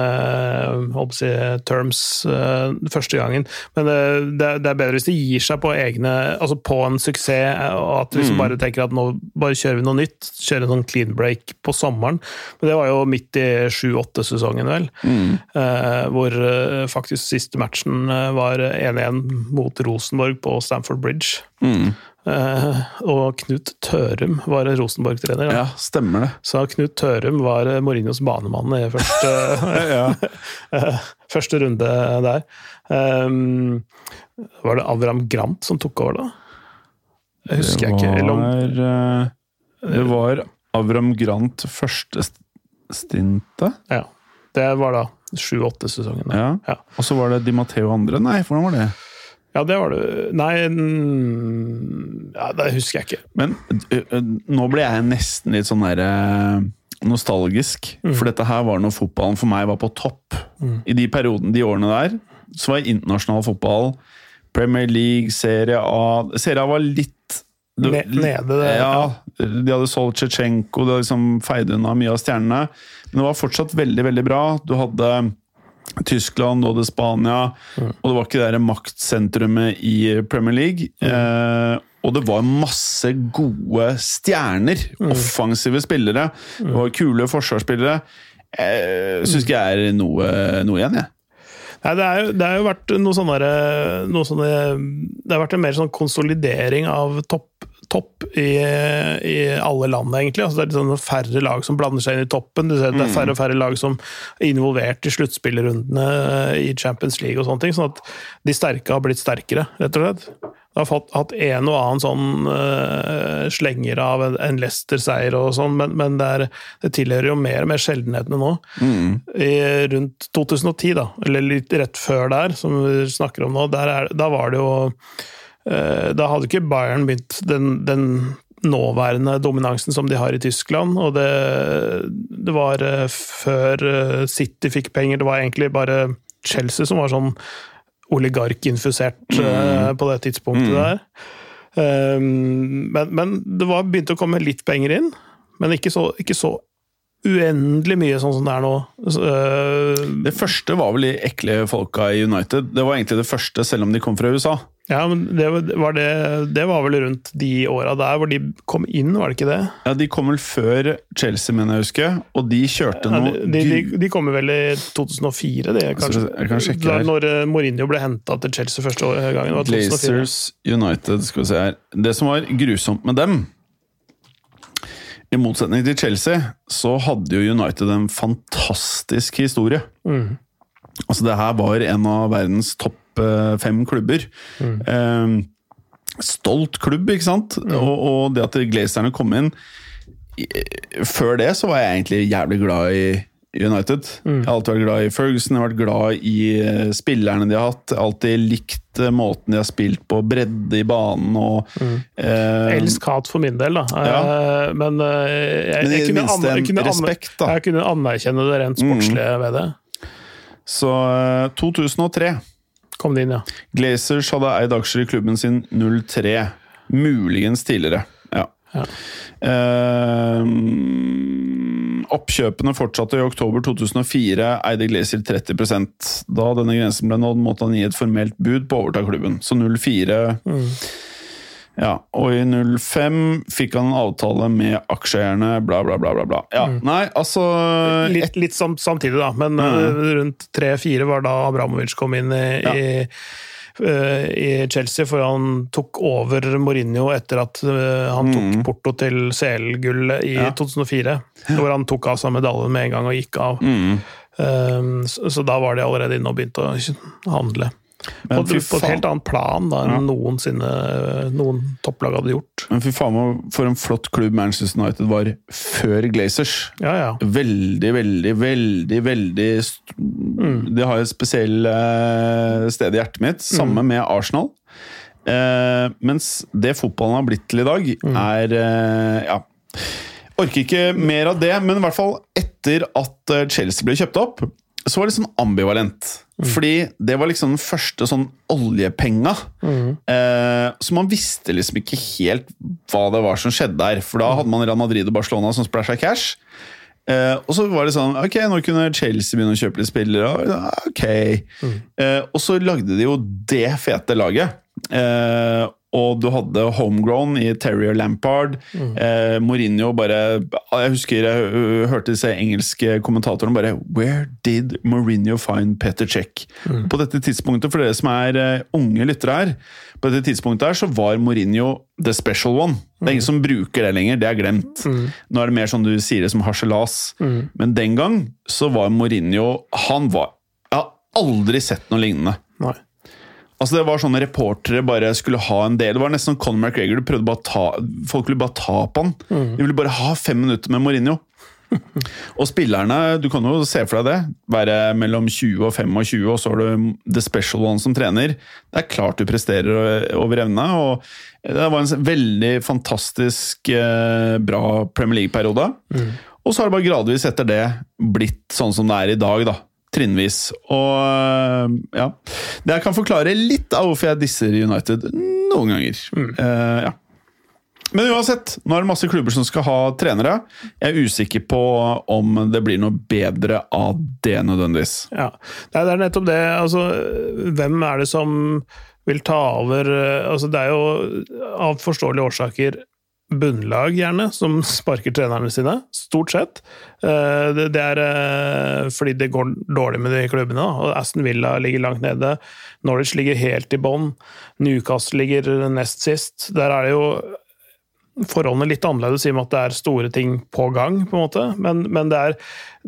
[SPEAKER 2] å si, terms uh, første gangen, men det, det, det er bedre hvis de gir seg på egne Altså på en suksess, eh, og at de liksom bare tenker at nå bare kjører vi noe nytt. Kjører en sånn clean break på sommeren. Men det var jo midt i 7-8-sesongen, vel. Eh, hvor uh, faktisk siste matchen eh, var 1-1 mot Rosenborg på Stamford Bridge. Eh, og Knut Tørum var Rosenborg-trener.
[SPEAKER 1] Ja, stemmer det.
[SPEAKER 2] Så Knut Tørum var eh, Mourinhos banemann i første, eh, første runde der. Um, var det Avram Grant som tok over da? Jeg husker jeg ikke. Eller om,
[SPEAKER 1] eh, det var Avram Grant første stinte stintet.
[SPEAKER 2] ja, det var da 7-8-sesongen.
[SPEAKER 1] Ja.
[SPEAKER 2] Ja.
[SPEAKER 1] Og så var det Di Matteo andre. Nei, hvordan var det?
[SPEAKER 2] Ja, det var det. Nei mm, ja, Det husker jeg ikke.
[SPEAKER 1] Men nå ble jeg nesten litt sånn der nostalgisk. nostalgisk. For dette her var når fotballen for meg var på topp. I de periodene, de årene der, så var internasjonal fotball, Premier League, Serie A Serie A var litt
[SPEAKER 2] Ne- nede, det,
[SPEAKER 1] ja. De hadde solgt Tsjetsjenko, de hadde liksom feid unna mye av stjernene. Men det var fortsatt veldig, veldig bra. Du hadde Tyskland, og det Spania, og det var ikke det der maktsentrumet i Premier League. Eh, og det var masse gode stjerner. Offensive spillere. Det var kule forsvarsspillere. Eh, syns ikke jeg er noe, noe igjen, jeg.
[SPEAKER 2] Nei, det, er jo, det har jo vært noe sånn derre- noe sånne Det har vært en mer sånn konsolidering av topp, topp i, i alle land, egentlig. Altså, det er sånn færre lag som blander seg inn i toppen. Du ser Det er færre og færre lag som er involvert i sluttspillerundene i Champions League og sånne ting. Sånn at de sterke har blitt sterkere, rett og slett. Det har fått, hatt en og annen sånn uh, slenger av en, en Leicester-seier og sånn, men, men det, er, det tilhører jo mer og mer sjeldenhetene nå. I, rundt 2010, da, eller litt rett før der, som vi snakker om nå, er, da var det jo eh, Da hadde ikke Bayern begynt den, den nåværende dominansen som de har i Tyskland, og det, det var eh, før eh, City fikk penger, det var egentlig bare Chelsea som var sånn oligarkinfusert mm. på det tidspunktet der. Um, men, men det var begynte å komme litt penger inn, men ikke så, ikke så uendelig mye sånn som det er nå.
[SPEAKER 1] Det første var vel de ekle folka i United. Det var egentlig det første, selv om de kom fra USA.
[SPEAKER 2] Ja, men det var, det, det var vel rundt de åra der hvor de kom inn, var det ikke det?
[SPEAKER 1] Ja, De kom vel før Chelsea, mener jeg å huske, og de kjørte noe
[SPEAKER 2] de, de, de, de kom vel i 2004, det, kanskje?
[SPEAKER 1] jeg kan sjekke her.
[SPEAKER 2] når øh, Mourinho ble henta til Chelsea første gangen. Var 2004.
[SPEAKER 1] Glazers United, skal vi se her. Det som var grusomt med dem I motsetning til Chelsea, så hadde jo United en fantastisk historie.
[SPEAKER 2] Mm.
[SPEAKER 1] Altså, det her var en av verdens topp eh, fem klubber.
[SPEAKER 2] Mm.
[SPEAKER 1] Eh, stolt klubb, ikke sant? Og, og det at Glazerne kom inn Før det så var jeg egentlig jævlig glad i United. Jeg har alltid vært glad i Ferguson, jeg har vært glad i eh, spillerne de har hatt. Jeg har Alltid likt eh, måten de har spilt på, bredde i banen og eh,
[SPEAKER 2] Elsk-hat for min del, da.
[SPEAKER 1] Ja.
[SPEAKER 2] Eh, Men jeg,
[SPEAKER 1] Men
[SPEAKER 2] jeg, kunne aner- jeg, kunne
[SPEAKER 1] respekt. Mm.
[SPEAKER 2] jeg kunne anerkjenne det rent sportslige ved det.
[SPEAKER 1] Så eh, 2003
[SPEAKER 2] Kom det inn, ja.
[SPEAKER 1] Glazers hadde eid aksjer i klubben sin 03. Muligens tidligere. Ja.
[SPEAKER 2] Ja.
[SPEAKER 1] Eh, oppkjøpene fortsatte i oktober 2004, eide Glazer 30 Da denne grensen ble nådd, måtte han gi et formelt bud på å overta klubben. Så 04 Ja, og i 05 fikk han en avtale med aksjeeierne, bla, bla, bla. bla, bla. Ja, Nei, altså
[SPEAKER 2] Litt, litt sam, samtidig, da, men eh, rundt tre-fire var da Abramovic kom inn i,
[SPEAKER 1] Ja.
[SPEAKER 2] i, eh, i Chelsea, for han tok over Mourinho etter at eh, han tok Porto til CL-gullet i
[SPEAKER 1] Ja.
[SPEAKER 2] 2004. Hvor han tok av seg medaljen med en gang og gikk av.
[SPEAKER 1] mm.
[SPEAKER 2] Eh, så, så da var de allerede inne og begynte å handle.
[SPEAKER 1] Men på,
[SPEAKER 2] på et helt annet plan da enn
[SPEAKER 1] Ja.
[SPEAKER 2] noensinne noen topplag hadde gjort.
[SPEAKER 1] Men fy faen for en flott klubb Manchester United var før Glazers.
[SPEAKER 2] Ja, ja.
[SPEAKER 1] Veldig, veldig, veldig veldig st- Det har et spesielt eh, sted i hjertet mitt. Samme med Arsenal. Eh, mens det fotballen har blitt til i dag, er eh, Ja. Orker ikke mer av det, men i hvert fall etter at eh, Chelsea ble kjøpt opp, så var det sånn ambivalent. Fordi det var liksom den første sånn oljepenga. Eh, så man visste liksom ikke helt hva det var som skjedde der. For da hadde man Real Madrid og Barcelona som splæsja cash. Eh, og så var det sånn Ok, nå kunne Chelsea begynne å kjøpe litt spillere. Ok. Eh, og så lagde de jo det fete laget. Eh, og du hadde homegrown i Terrier Lampard. Eh, Mourinho bare Jeg husker jeg hørte disse engelske kommentatorene bare Where did Mourinho find Peter Check? På dette tidspunktet, for dere som er uh, unge lyttere her, på dette tidspunktet her så var Mourinho the special one. Det er ingen som bruker det lenger, det er glemt. Nå er det mer sånn du sier det som harselas. Men den gang så var Mourinho Han var Jeg har aldri sett noe lignende.
[SPEAKER 2] Nei.
[SPEAKER 1] Altså det var sånne Reportere bare skulle ha en del. Det var nesten Conor McGregor. Du prøvde bare ta, folk ville bare ta på han. De ville bare ha fem minutter med Mourinho. og spillerne, du kan jo se for deg det. Være mellom 20 og 25, og så har du the special one som trener. Det er klart du presterer over evne. og Det var en veldig fantastisk eh, bra Premier League-periode. Og så har det bare gradvis etter det blitt sånn som det er i dag, da. Trinnvis. Og øh, ja. Det kan forklare litt av hvorfor jeg disser United noen ganger. Eh, ja. Men uansett, nå er det masse klubber som skal ha trenere. Jeg er usikker på om det blir noe bedre av det nødvendigvis.
[SPEAKER 2] Ja, det er nettopp det. Altså, hvem er det som vil ta over altså, Det er jo av forståelige årsaker bunnlag, gjerne, som sparker trenerne sine. Stort sett. Eh, Det er eh, fordi det går dårlig med de klubbene. og Aston Villa ligger langt nede. Norwich ligger helt i bånn. Newcastle ligger nest sist. Der er det jo forholdene litt annerledes i og med at det er store ting på gang, på en måte. Men, men det er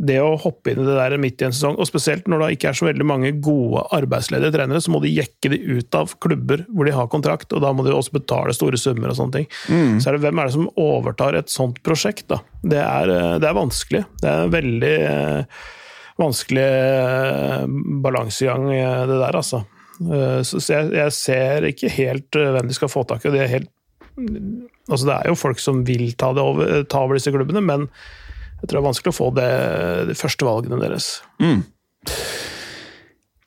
[SPEAKER 2] det å hoppe inn i det der midt i en sesong, og spesielt når det ikke er så veldig mange gode arbeidsledige trenere, så må de jekke de ut av klubber hvor de har kontrakt, og da må de også betale store summer og sånne ting. Så er det hvem er det som overtar et sånt prosjekt, da? Det er, det er vanskelig. Det er veldig eh, vanskelig eh, balansegang, eh, det der, altså. Så jeg, jeg ser ikke helt hvem de skal få tak i. og de er helt Altså, det er jo folk som vil ta, over, ta over disse klubbene, men jeg tror det er vanskelig å få det, de første valgene deres.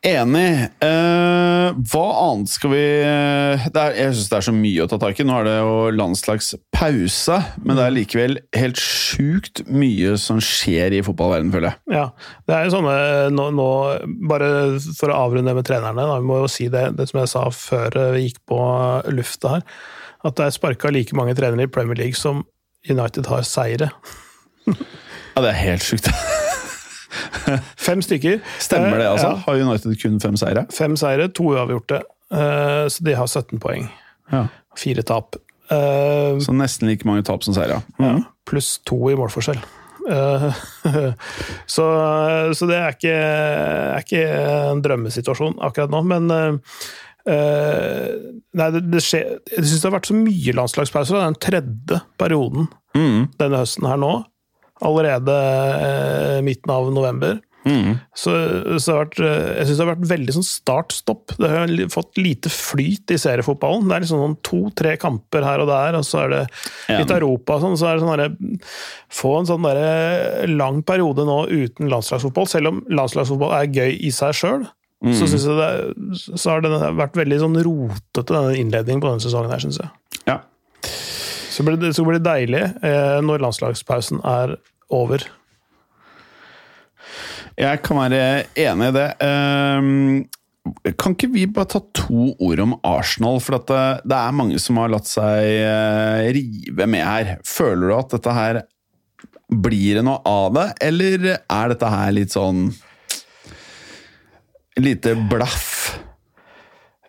[SPEAKER 1] Enig. Eh, hva annet skal vi det er, Jeg syns det er så mye å ta tak i. Nå er det jo landslagspause, men det er likevel helt sjukt mye som skjer i fotballverdenen, føler jeg.
[SPEAKER 2] Ja, det er jo sånne nå, nå, Bare for å avrunde med trenerne, da, vi må jo si det, det som jeg sa før vi gikk på lufta her, at det er sparka like mange trenere i Premier League som United har seire.
[SPEAKER 1] Ja, det er helt sjukt.
[SPEAKER 2] Fem stykker.
[SPEAKER 1] Stemmer det, altså?
[SPEAKER 2] Ja,
[SPEAKER 1] Har United kun fem seire?
[SPEAKER 2] fem seire, to uavgjorte. Eh, Så de har 17 poeng.
[SPEAKER 1] Ja.
[SPEAKER 2] Fire tap. Eh,
[SPEAKER 1] Så nesten like mange tap som seire.
[SPEAKER 2] Ja, pluss to i målforskjell. Eh, så, så det er ikke, er ikke en drømmesituasjon akkurat nå, men eh, Nei, det, det skjer Jeg syns det har vært så mye landslagspauser. Det er den tredje perioden
[SPEAKER 1] Mm.
[SPEAKER 2] denne høsten her nå. Allerede uh, midten av november.
[SPEAKER 1] Mm.
[SPEAKER 2] Så, så vært, eh, jeg syns det har vært veldig sånn start-stopp. Det har fått lite flyt i seriefotballen. Det er liksom sånn to-tre kamper her og der, og så er det litt. Europa og sånn. Så er det sånn derre Få en sånn derre lang periode nå uten landslagsfotball, selv om landslagsfotball er gøy i seg sjøl. Så synes jeg det, så har det vært veldig sånn rotete, denne innledningen på denne sesongen her, syns jeg.
[SPEAKER 1] Ja.
[SPEAKER 2] Så blir det, så blir det deilig eh, når landslagspausen er over.
[SPEAKER 1] Jeg kan være enig i det. Ehm, kan ikke vi bare ta to ord om Arsenal? For at det, det er mange som har latt seg eh, rive med her. Føler du at dette her blir det noe av det, eller er dette her litt sånn Lite blaff?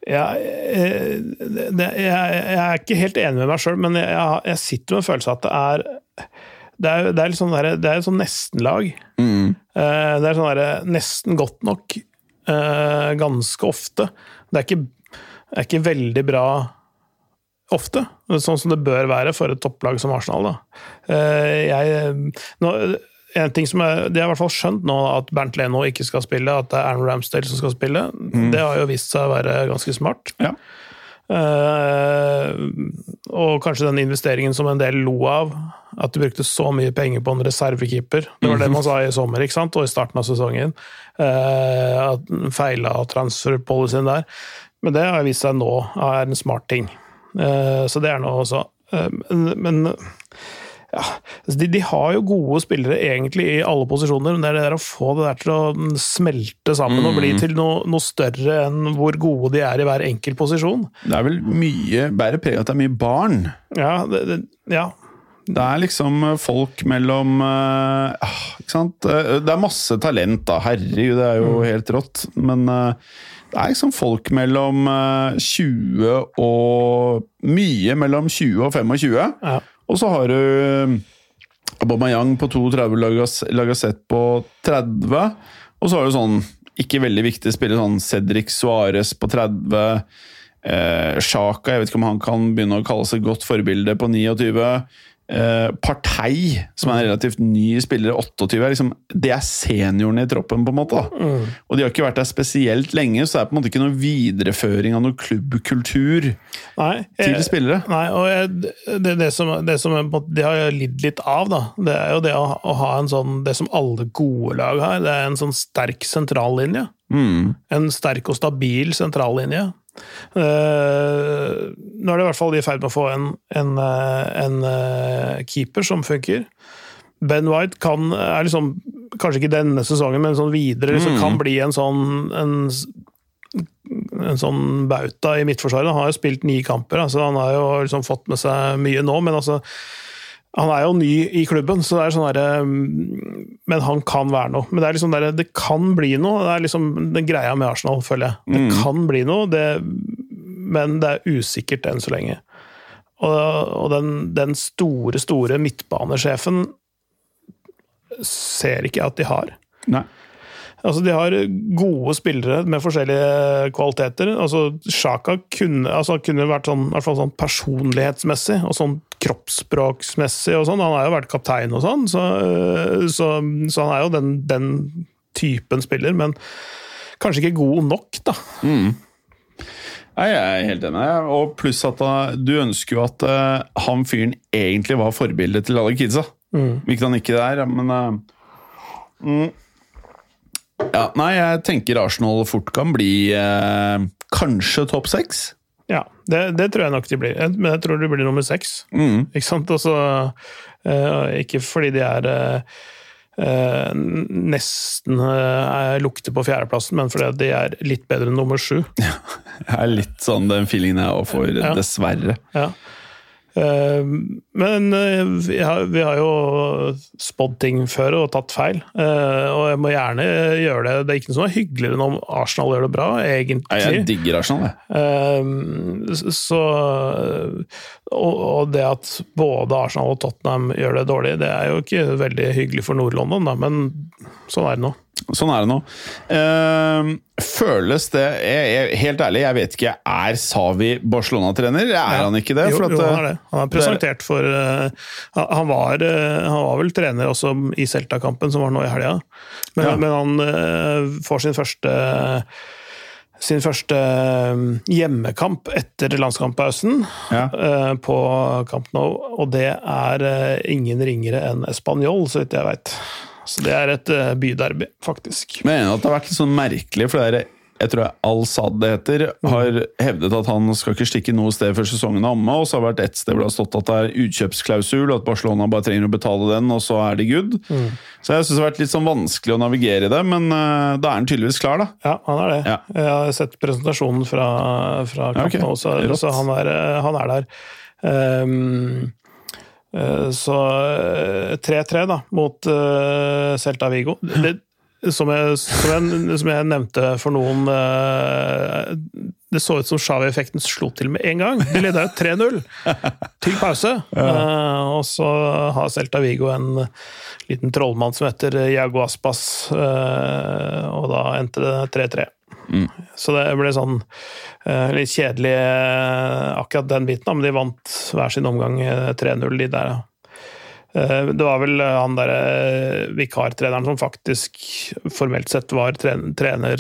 [SPEAKER 2] Jeg, eh, jeg, jeg er ikke helt enig med meg sjøl, men jeg, jeg sitter med en følelse av at det er det er, det er, sånn der, det er et sånn nestenlag. Mm. Det er sånn der, nesten godt nok eh, ganske ofte. Det er, ikke, det er ikke veldig bra ofte, sånn som det bør være for et topplag som Arsenal. Da. Jeg, nå, en ting som er, De har i hvert fall skjønt nå at Bernt Leno ikke skal spille, at det er Aaron Ramsdale som skal spille. Mm. Det har jo vist seg å være ganske smart.
[SPEAKER 1] Ja.
[SPEAKER 2] Uh, og kanskje den investeringen som en del lo av, at de brukte så mye penger på en reservekeeper. Det var det man sa i sommer ikke sant? og i starten av sesongen. Uh, at Feila transfer-policyen der. Men det har vist seg nå er en smart ting. Uh, så det er nå også. men ja, altså, de, de, har jo gode spillere egentlig i alle posisjoner, men det er det der å få det der til å smelte sammen mm. og bli mm. til noe, noe, større enn hvor gode de er i hver enkelt posisjon.
[SPEAKER 1] Det er vel mye bærer preg av at det er mye barn.
[SPEAKER 2] Ja, det, det, ja.
[SPEAKER 1] Det er liksom folk mellom uh, Ikke sant? Eh, det er masse talent, da. Herregud, det er jo mm. helt rått. Men uh, det er liksom folk mellom uh, 20 og Mye mellom 20 og 25. Ja. Og så har du eh, Aubameyang på 32, Lagasette på 30. Og så har du sånn ikke veldig viktig spiller, sånn Cedric Suárez på 30. Eh, Sjaka, jeg vet ikke om han kan begynne å kalle seg godt forbilde på 29. Eh, Partei, som er en relativt ny spiller, 28, er liksom, det er seniorene i troppen. på en måte. Mm. Og De har ikke vært der spesielt lenge, så det er på en måte ikke noen videreføring av noen klubbkultur nei, til jeg, spillere.
[SPEAKER 2] Nei, og jeg, det, det, som, det som de har lidd litt av, da, det er jo det å, å, ha en sånn Det som alle gode lag har, det er en sånn sterk sentrallinje. Mm. En sterk og stabil sentrallinje. Uh, nå er det i hvert fall i ferd med å få en, en, eh, en uh, keeper som funker. Ben White kan, er liksom, kanskje ikke denne sesongen, men sånn videre liksom, mm. kan bli en sånn en, en sånn bauta i midtforsvaret. Han har jo spilt ni kamper, altså han har jo liksom fått med seg mye nå. men altså han er jo ny i klubben, så det er sånn der, mm, men han kan være noe. Men det er liksom der, det kan bli noe. Det er liksom den greia med Arsenal, føler jeg. Det mm. kan bli noe, det, men det er usikkert enn så lenge. Og, og den, den, store, store midtbanesjefen ser ikke jeg at de har.
[SPEAKER 1] Nei.
[SPEAKER 2] Altså, De har gode spillere med forskjellige kvaliteter. Altså, Sjaka kunne, altså, kunne vært sånn, i hvert fall sånn personlighetsmessig og sånn kroppsspråksmessig. og sånn. Han har jo vært kaptein og sånn, så, så, så han er jo den, den, typen spiller. Men kanskje ikke god nok, da.
[SPEAKER 1] Mm. Nei, Jeg er helt enig. Og pluss at du ønsker jo at uh, han fyren egentlig var forbildet til alle kidsa. Mm. Hvilket han ikke er, men mm. Ja, nei, jeg tenker Arsenal fort kan bli eh, kanskje topp seks.
[SPEAKER 2] Ja, det, det, tror jeg nok de blir. Men jeg tror de blir nummer seks.
[SPEAKER 1] Mm.
[SPEAKER 2] Ikke sant? Også, eh, ikke fordi de er eh, eh nesten eh, lukter på fjerdeplassen, men fordi de er litt bedre enn nummer sju.
[SPEAKER 1] Ja, det er litt sånn den feelingen jeg får, ja. dessverre.
[SPEAKER 2] Ja. Eh, men eh, vi har, vi har jo spådd ting før og tatt feil, eh, og jeg må gjerne gjøre det. Det er ikke noe som er hyggeligere enn om Arsenal gjør det bra, egentlig.
[SPEAKER 1] Jeg digger Arsenal,
[SPEAKER 2] jeg. Så, og det at både Arsenal og Tottenham gjør det dårlig, det er jo ikke veldig hyggelig for Nord-London, men sånn er det nå.
[SPEAKER 1] Sånn er det nå. Føles det jeg, jeg, Helt ærlig, jeg vet ikke. Er Savi Barcelona-trener? Er ja. han ikke det?
[SPEAKER 2] Jo, jo, han er det. Han er presentert for uh, han, var, uh, han, var, vel trener også i Celta-kampen, som var nå i helga. Men, ja. men han eh, får sin første sin første hjemmekamp etter landskamppausen
[SPEAKER 1] ja.
[SPEAKER 2] på Camp Nou, og det er ingen ringere enn Español, så vidt jeg veit. Så det er et byderby, faktisk.
[SPEAKER 1] Men at det har vært litt sånn merkelig, for det er jeg tror Al-Sad det heter, har hevdet at han skal ikke stikke noe sted før sesongen er omme. Og så har det vært ett sted hvor det har stått at det er utkjøpsklausul, og at Barcelona bare trenger å betale den, og så er de good. Så jeg syns det har vært litt sånn vanskelig å navigere i det, men uh, da er han tydeligvis klar, da.
[SPEAKER 2] Ja, han er det.
[SPEAKER 1] Ja.
[SPEAKER 2] Jeg har sett presentasjonen fra, fra
[SPEAKER 1] Ja, okay.
[SPEAKER 2] kampen også, så,
[SPEAKER 1] Rått.
[SPEAKER 2] så han, er, han er der. Um, eh, så eh, 3-3 da, mot uh, Celta Vigo. Det, som, jeg, som, jeg, som jeg nevnte for noen eh, Det så ut som Shawi-effekten slo til med en gang. De leda jo 3-0 til pause. Ja. og så har Celta Vigo en liten trollmann som heter Jago Aspas, eh, og da endte det 3-3. Så det ble sånn eh, litt kjedelig eh, akkurat den biten, men de vant hver sin omgang eh, 3-0, de der. Ja. Eh, Det var vel eh, han derre vikartreneren som faktisk formelt sett var trener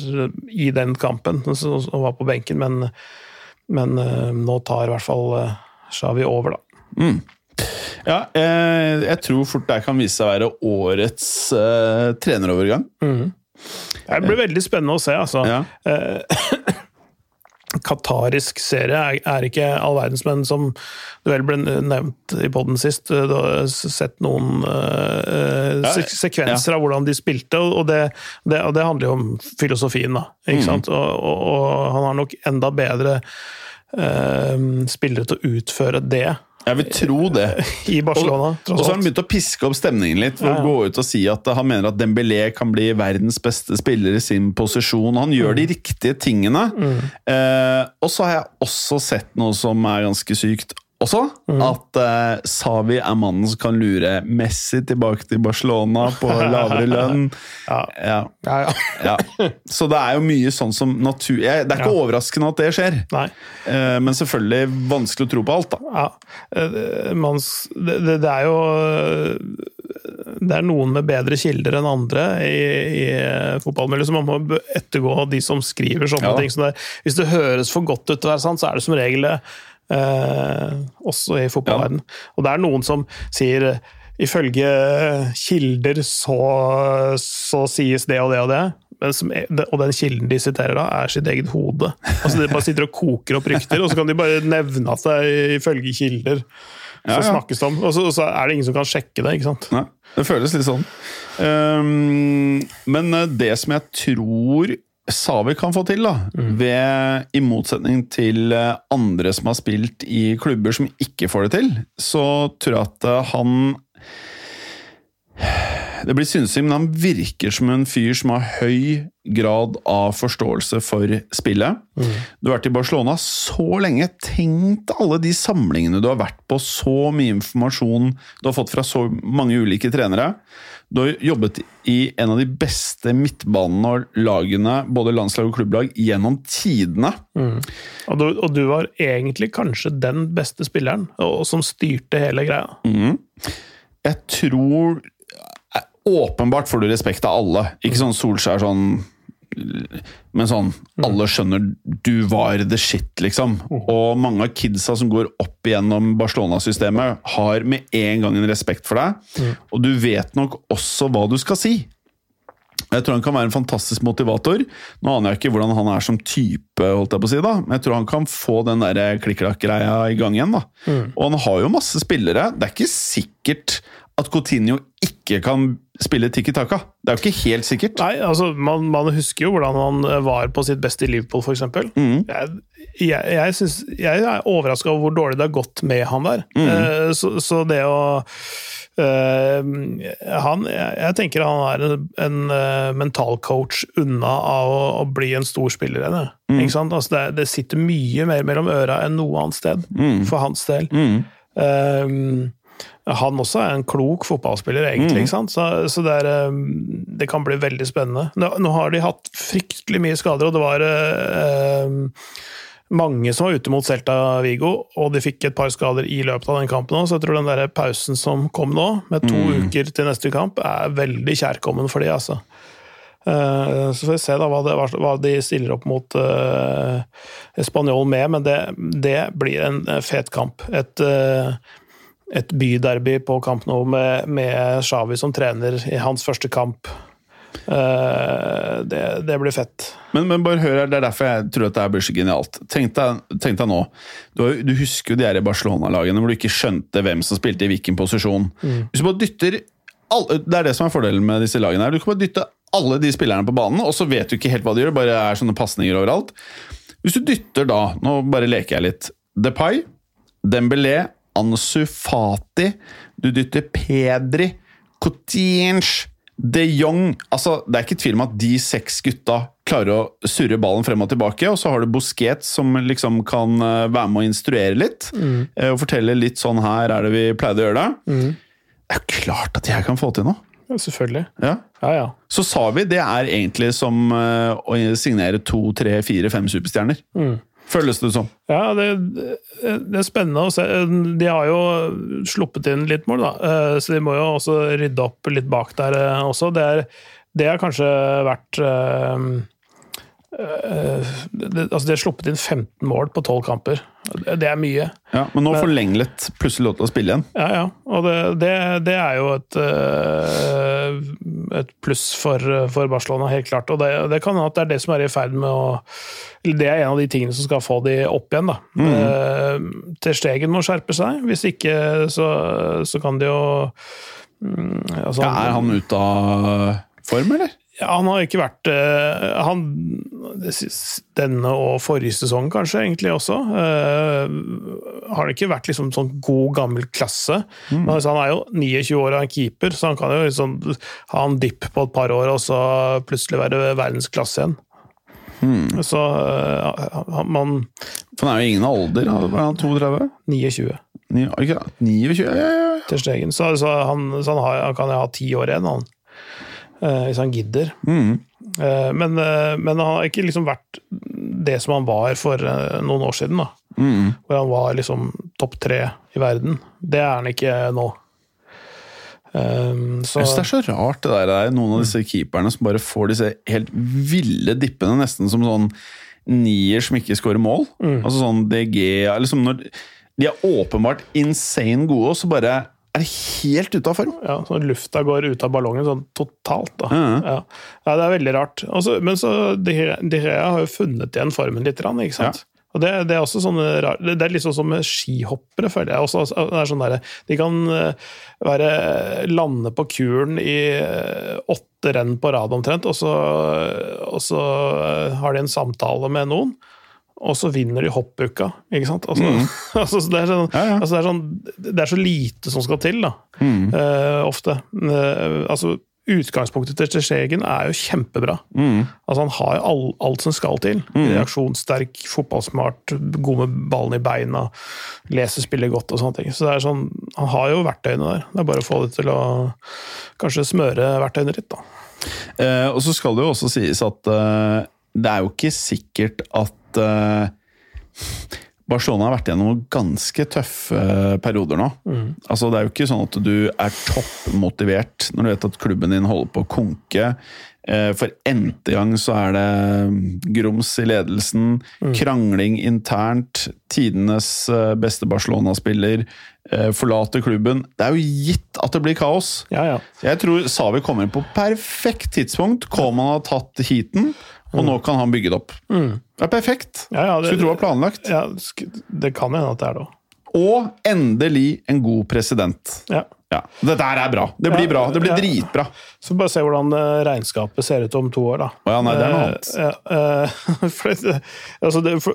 [SPEAKER 2] i den kampen, som var på benken, men, men eh, nå tar i hvert fall Shawi over, da.
[SPEAKER 1] Ja, eh, jeg tror fort det kan vise seg å være årets eh, trenerovergang.
[SPEAKER 2] Det blir veldig spennende å se, altså.
[SPEAKER 1] Ja.
[SPEAKER 2] Qatarisk serie er, er ikke all verdens, men som det vel ble nevnt i poden sist, du har sett noen uh,
[SPEAKER 1] Ja,
[SPEAKER 2] sek sekvenser av hvordan de spilte, og det, det, og det handler jo om filosofien, da.
[SPEAKER 1] Mm.
[SPEAKER 2] Ikke sant? Og, og, og han har nok enda bedre eh, spillere til å utføre det
[SPEAKER 1] Jeg vil tro det.
[SPEAKER 2] i Barcelona,
[SPEAKER 1] Og
[SPEAKER 2] og
[SPEAKER 1] så har han begynt å piske opp stemningen litt ved
[SPEAKER 2] Ja, ja.
[SPEAKER 1] å gå ut og si at han mener at Dembélé kan bli verdens beste spiller i sin posisjon. Han gjør
[SPEAKER 2] Mm.
[SPEAKER 1] de riktige tingene. Eh, og så har jeg også sett noe som er ganske sykt. Også
[SPEAKER 2] Mm.
[SPEAKER 1] at uh, Savi er mannen som kan lure Messi tilbake til Barcelona på lavere lønn. Ja.
[SPEAKER 2] Ja, Ja,
[SPEAKER 1] ja. Så det er jo mye sånn som natur... Det er ikke overraskende at det skjer, eh, men selvfølgelig vanskelig å tro på alt, da.
[SPEAKER 2] Ja, eh, man, det, det, er jo eh, Det er noen med bedre kilder enn andre i, i fotballmiljøet, så man må ettergå de som skriver sånne ting. Så det. Hvis det høres for godt ut til å være sant, så er det som regel det. Eh, også i fotballverden. Og det er noen som sier Ifølge kilder så, så sies det og det og det. Men som, er- og den kilden de siterer da, er sitt eget hode. Altså De bare sitter og koker opp rykter, og så kan de bare nevne at det er ifølge kilder. Så
[SPEAKER 1] Ja, ja.
[SPEAKER 2] snakkes det om, og så, og så er det ingen som kan sjekke det. ikke sant?
[SPEAKER 1] Nei, det føles litt sånn. Um, men eh, det som jeg tror Savi kan få til, da, ved, i motsetning til eh, andre som har spilt i klubber som ikke får det til, så tror jeg at eh, han det blir synsing, men han virker som en fyr som har høy grad av forståelse for spillet. Du har vært i Barcelona så lenge. Tenk alle de samlingene du har vært på, så mye informasjon du har fått fra så mange ulike trenere. Du har jobbet i en av de beste midtbanene og lagene, både landslag og klubblag, gjennom tidene.
[SPEAKER 2] Og du, og du var egentlig kanskje den beste spilleren, og, som styrte hele greia.
[SPEAKER 1] Jeg tror eh, Åpenbart får du respekt av alle. Ikke sånn Solskjær sånn Men sånn Alle skjønner du var the shit, liksom. Og mange av kidsa som går opp igjennom Barcelona-systemet, har med en gang en respekt for deg. Og du vet nok også hva du skal si. Jeg tror han kan være en fantastisk motivator. Nå aner jeg ikke hvordan han er som type, holdt jeg på å si da, men jeg tror han kan få den der klikk-klakk-greia i gang igjen. da. Og han har jo masse spillere. Det er ikke sikkert at Coutinho ikke kan spille tikki taka. Det er jo ikke helt sikkert.
[SPEAKER 2] Nei, altså, man, man husker jo hvordan han var på sitt beste i Liverpool, f.eks.
[SPEAKER 1] Mm.
[SPEAKER 2] Jeg, jeg, jeg, synes, jeg er overraska over hvor dårlig det har gått med han der.
[SPEAKER 1] Mm.
[SPEAKER 2] Uh, så, så det å uh, han, jeg, tenker han er en, en uh, mental coach unna av å, å bli en stor spiller igjen.
[SPEAKER 1] Mm.
[SPEAKER 2] Ikke sant? Altså det, det sitter mye mer mellom øra enn noe annet sted,
[SPEAKER 1] Mm.
[SPEAKER 2] for hans del. Eh, han også er en klok fotballspiller, egentlig. ikke sant? Så, så det, er, eh, det kan bli veldig spennende. Nå, nå har de hatt fryktelig mye skader, og det var eh, mange som var ute mot Celta Vigo, og de fikk et par skader i løpet av den kampen òg, så jeg tror den der pausen som kom nå, med to uker til neste kamp, er veldig kjærkommen for de, altså. Uh, Så får vi se da hva, det, hva de stiller opp mot uh, Spanjol med, men det, det blir en eh, fet kamp. Et, eh, et byderby på Camp Nou med, med Xavi som trener i hans første kamp. Uh, det, det blir fett.
[SPEAKER 1] Men, men bare hør her, det er derfor jeg tror at det blir så genialt. Tenk deg, tenk deg nå, du, du husker jo de her Barcelona-lagene hvor du ikke skjønte hvem som spilte i hvilken posisjon. Hvis du bare dytter alle, Det er det som er fordelen med disse lagene. her. Du kan bare dytte alle de spillerne på banen, og så vet du ikke helt hva de gjør. bare er sånne pasninger overalt. Hvis du dytter da, nå bare leker jeg litt, Depay, Dembélé, Ansu Fati, du dytter Pedri, Coutinho, de Jong altså, Det er ikke tvil om at de seks gutta klarer å surre ballen frem og tilbake. Og så har du Bosquet, som liksom kan eh, være med å instruere litt. Mm. Og fortelle litt sånn her er det vi pleide å gjøre det. Det er jo klart at jeg kan få til noe!
[SPEAKER 2] Ja, selvfølgelig.
[SPEAKER 1] Ja.
[SPEAKER 2] Ja, ja.
[SPEAKER 1] Så sa vi det er egentlig som eh, å signere to, tre, fire, fem superstjerner. Føles det som.
[SPEAKER 2] Ja, det, det er spennende å se. De har jo sluppet inn litt mål, da. Eh, Så de må jo også rydde opp litt bak der eh, også. Det, er, det har kanskje vært eh, det, Altså, de har sluppet inn 15 mål på 12 kamper. Det er mye.
[SPEAKER 1] Ja, men nå får Lenglet plutselig lov til å spille igjen.
[SPEAKER 2] Ja, ja. Og det, det, det er jo et, eh, et pluss for, for Barcelona, helt klart. Og det, det kan hende at det er det som er i ferd med å Det er en av de tingene som skal få de opp igjen. da. Mm. Ter Stegen må skjerpe seg. Hvis ikke, så, så kan de jo mm, altså,
[SPEAKER 1] Ja, er han ute av form, eller?
[SPEAKER 2] Ja, han har ikke vært eh, han, Denne og forrige sesong kanskje, egentlig også. Uh, har ikke vært liksom sånn god, gammel klasse. Men altså, han er jo 29 år og en keeper, så han kan jo liksom ha en dipp på et par år og så plutselig være verdensklasse igjen. Så uh, han- man
[SPEAKER 1] For han er jo ingen alder. Er han 32?
[SPEAKER 2] 29
[SPEAKER 1] Ni- 29? Ja, ja, ja.
[SPEAKER 2] til Stegen. Så, så, han, så han, har, han kan jo ha ti år igjen, han. Eh, hvis han gidder.
[SPEAKER 1] Mm.
[SPEAKER 2] Eh, men, eh, men han har ikke liksom vært det som han var for noen år siden. da.
[SPEAKER 1] Mm.
[SPEAKER 2] Hvor han var liksom topp tre i verden. Det er han ikke nå. Um, så,
[SPEAKER 1] Jeg synes det er så rart det der. Det er noen av disse keeperne som bare får disse helt ville dippene, nesten som sånn nier som ikke skårer mål. Altså sånn DG liksom når De er åpenbart insane gode, og så bare er helt ute av form.
[SPEAKER 2] ja, sånn lufta går ut av ballongen sånn totalt. da.
[SPEAKER 1] Mhm.
[SPEAKER 2] Ja. ja, Det er veldig rart. Altså, men så De har jo funnet igjen formen litt, ikke sant? Og det, det er også sånne rar, det er litt sånn som med skihoppere, føler jeg. Også, Altså, det er sånn der, de kan eh, være, lande på kuren i eh, åtte renn på rad omtrent, og så, og så eh, har de en samtale med noen. Og så vinner de hoppuka, ikke sant? Altså, altså, det, sånn,
[SPEAKER 1] Ja, ja.
[SPEAKER 2] altså det, er sånn, det er så lite som skal til, da. eh, ofte. Uh, altså, utgangspunktet til Stegen er jo kjempebra. Altså, han har all, alt som skal til. Reaksjonssterk, fotballsmart, god med ballen i beina, leser spiller godt og sånne ting. Så det er sånn, han har jo verktøyene der. Det er bare å få det til å kanskje smøre verktøyene litt, da.
[SPEAKER 1] Uh, og så skal det jo også sies at det er jo ikke sikkert at uh, Barcelona har vært gjennom ganske tøffe eh, perioder nå. Altså Det er jo ikke sånn at du er toppmotivert når du vet at klubben din holder på å konke. Eh, For n-te gang så er det grums i ledelsen, krangling internt. Tidenes beste Barcelona-spiller forlater klubben. Det er jo gitt at det blir kaos.
[SPEAKER 2] Ja, ja.
[SPEAKER 1] Jeg tror Savi kommer inn på perfekt tidspunkt. Coman har tatt heaten, og nå kan han bygge det opp. Det er perfekt.
[SPEAKER 2] Ja, ja, det-
[SPEAKER 1] Skulle tro det var planlagt.
[SPEAKER 2] ja det kan hende at det er det òg.
[SPEAKER 1] Og endelig en god president.
[SPEAKER 2] Ja.
[SPEAKER 1] Ja, Dette her er bra. Det blir
[SPEAKER 2] Ja,
[SPEAKER 1] bra. Det blir
[SPEAKER 2] ja.
[SPEAKER 1] dritbra.
[SPEAKER 2] Så bare se hvordan eh, regnskapet ser ut om to år, da.
[SPEAKER 1] Å ja, nei, det er noe annet.
[SPEAKER 2] Eh, ja, eh, for, altså det, for,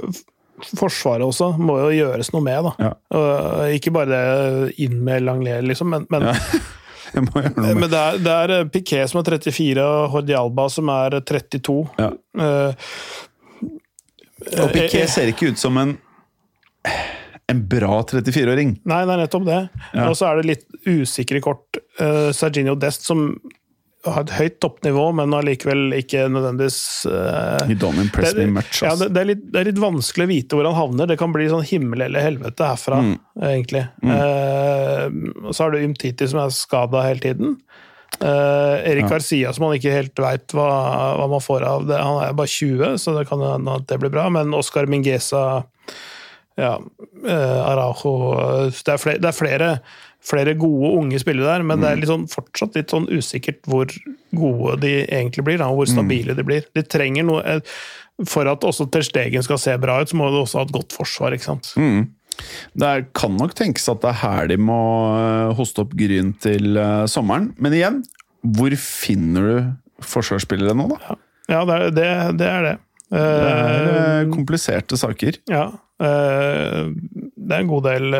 [SPEAKER 2] forsvaret også må jo gjøres noe med, da.
[SPEAKER 1] Ja.
[SPEAKER 2] Ikke bare inn med Langler, liksom, men, men,
[SPEAKER 1] Jeg må gjøre noe med
[SPEAKER 2] men det, er, det er Piquet som er 34, og Hordi Alba som er 32.
[SPEAKER 1] ja.
[SPEAKER 2] Uh,
[SPEAKER 1] Og Piquet ser ikke ut som en en bra 34-åring.
[SPEAKER 2] Nei, det er nettopp det.
[SPEAKER 1] Ja.
[SPEAKER 2] Og så er det litt usikre kort. Uh, Serginio Dest, som har et høyt toppnivå, men allikevel ikke nødvendigvis uh,
[SPEAKER 1] You don't impress
[SPEAKER 2] det,
[SPEAKER 1] me much.
[SPEAKER 2] ja, det, det, er litt, det er litt vanskelig å vite hvor han havner. Det kan bli sånn himmel eller helvete herfra,
[SPEAKER 1] Mm.
[SPEAKER 2] egentlig. Mm. og så har du Umtiti som er skada hele tiden. Uh, Erik
[SPEAKER 1] Ja.
[SPEAKER 2] Garcia som man ikke helt veit hva, hva man får av det. Han er bare 20, så det kan hende at det blir bra. Men Oscar Mingesa ja, eh, Araujo eh, Det er flere, det er flere, flere gode unge spillere der, men det er litt sånn, fortsatt litt sånn usikkert hvor gode de egentlig blir. Da, og hvor stabile de blir. De trenger noe eh, For at også Ter Stegen skal se bra ut, så må du også ha et godt forsvar. ikke sant?
[SPEAKER 1] Det er, kan nok tenkes at det er her de må eh, hoste opp Gryn til eh, sommeren. Men igjen, hvor finner du forsvarsspillere nå, da?
[SPEAKER 2] Ja, det er det. det, er det.
[SPEAKER 1] Det er
[SPEAKER 2] Eh,
[SPEAKER 1] eh, kompliserte saker.
[SPEAKER 2] Ja. eh, det er en god del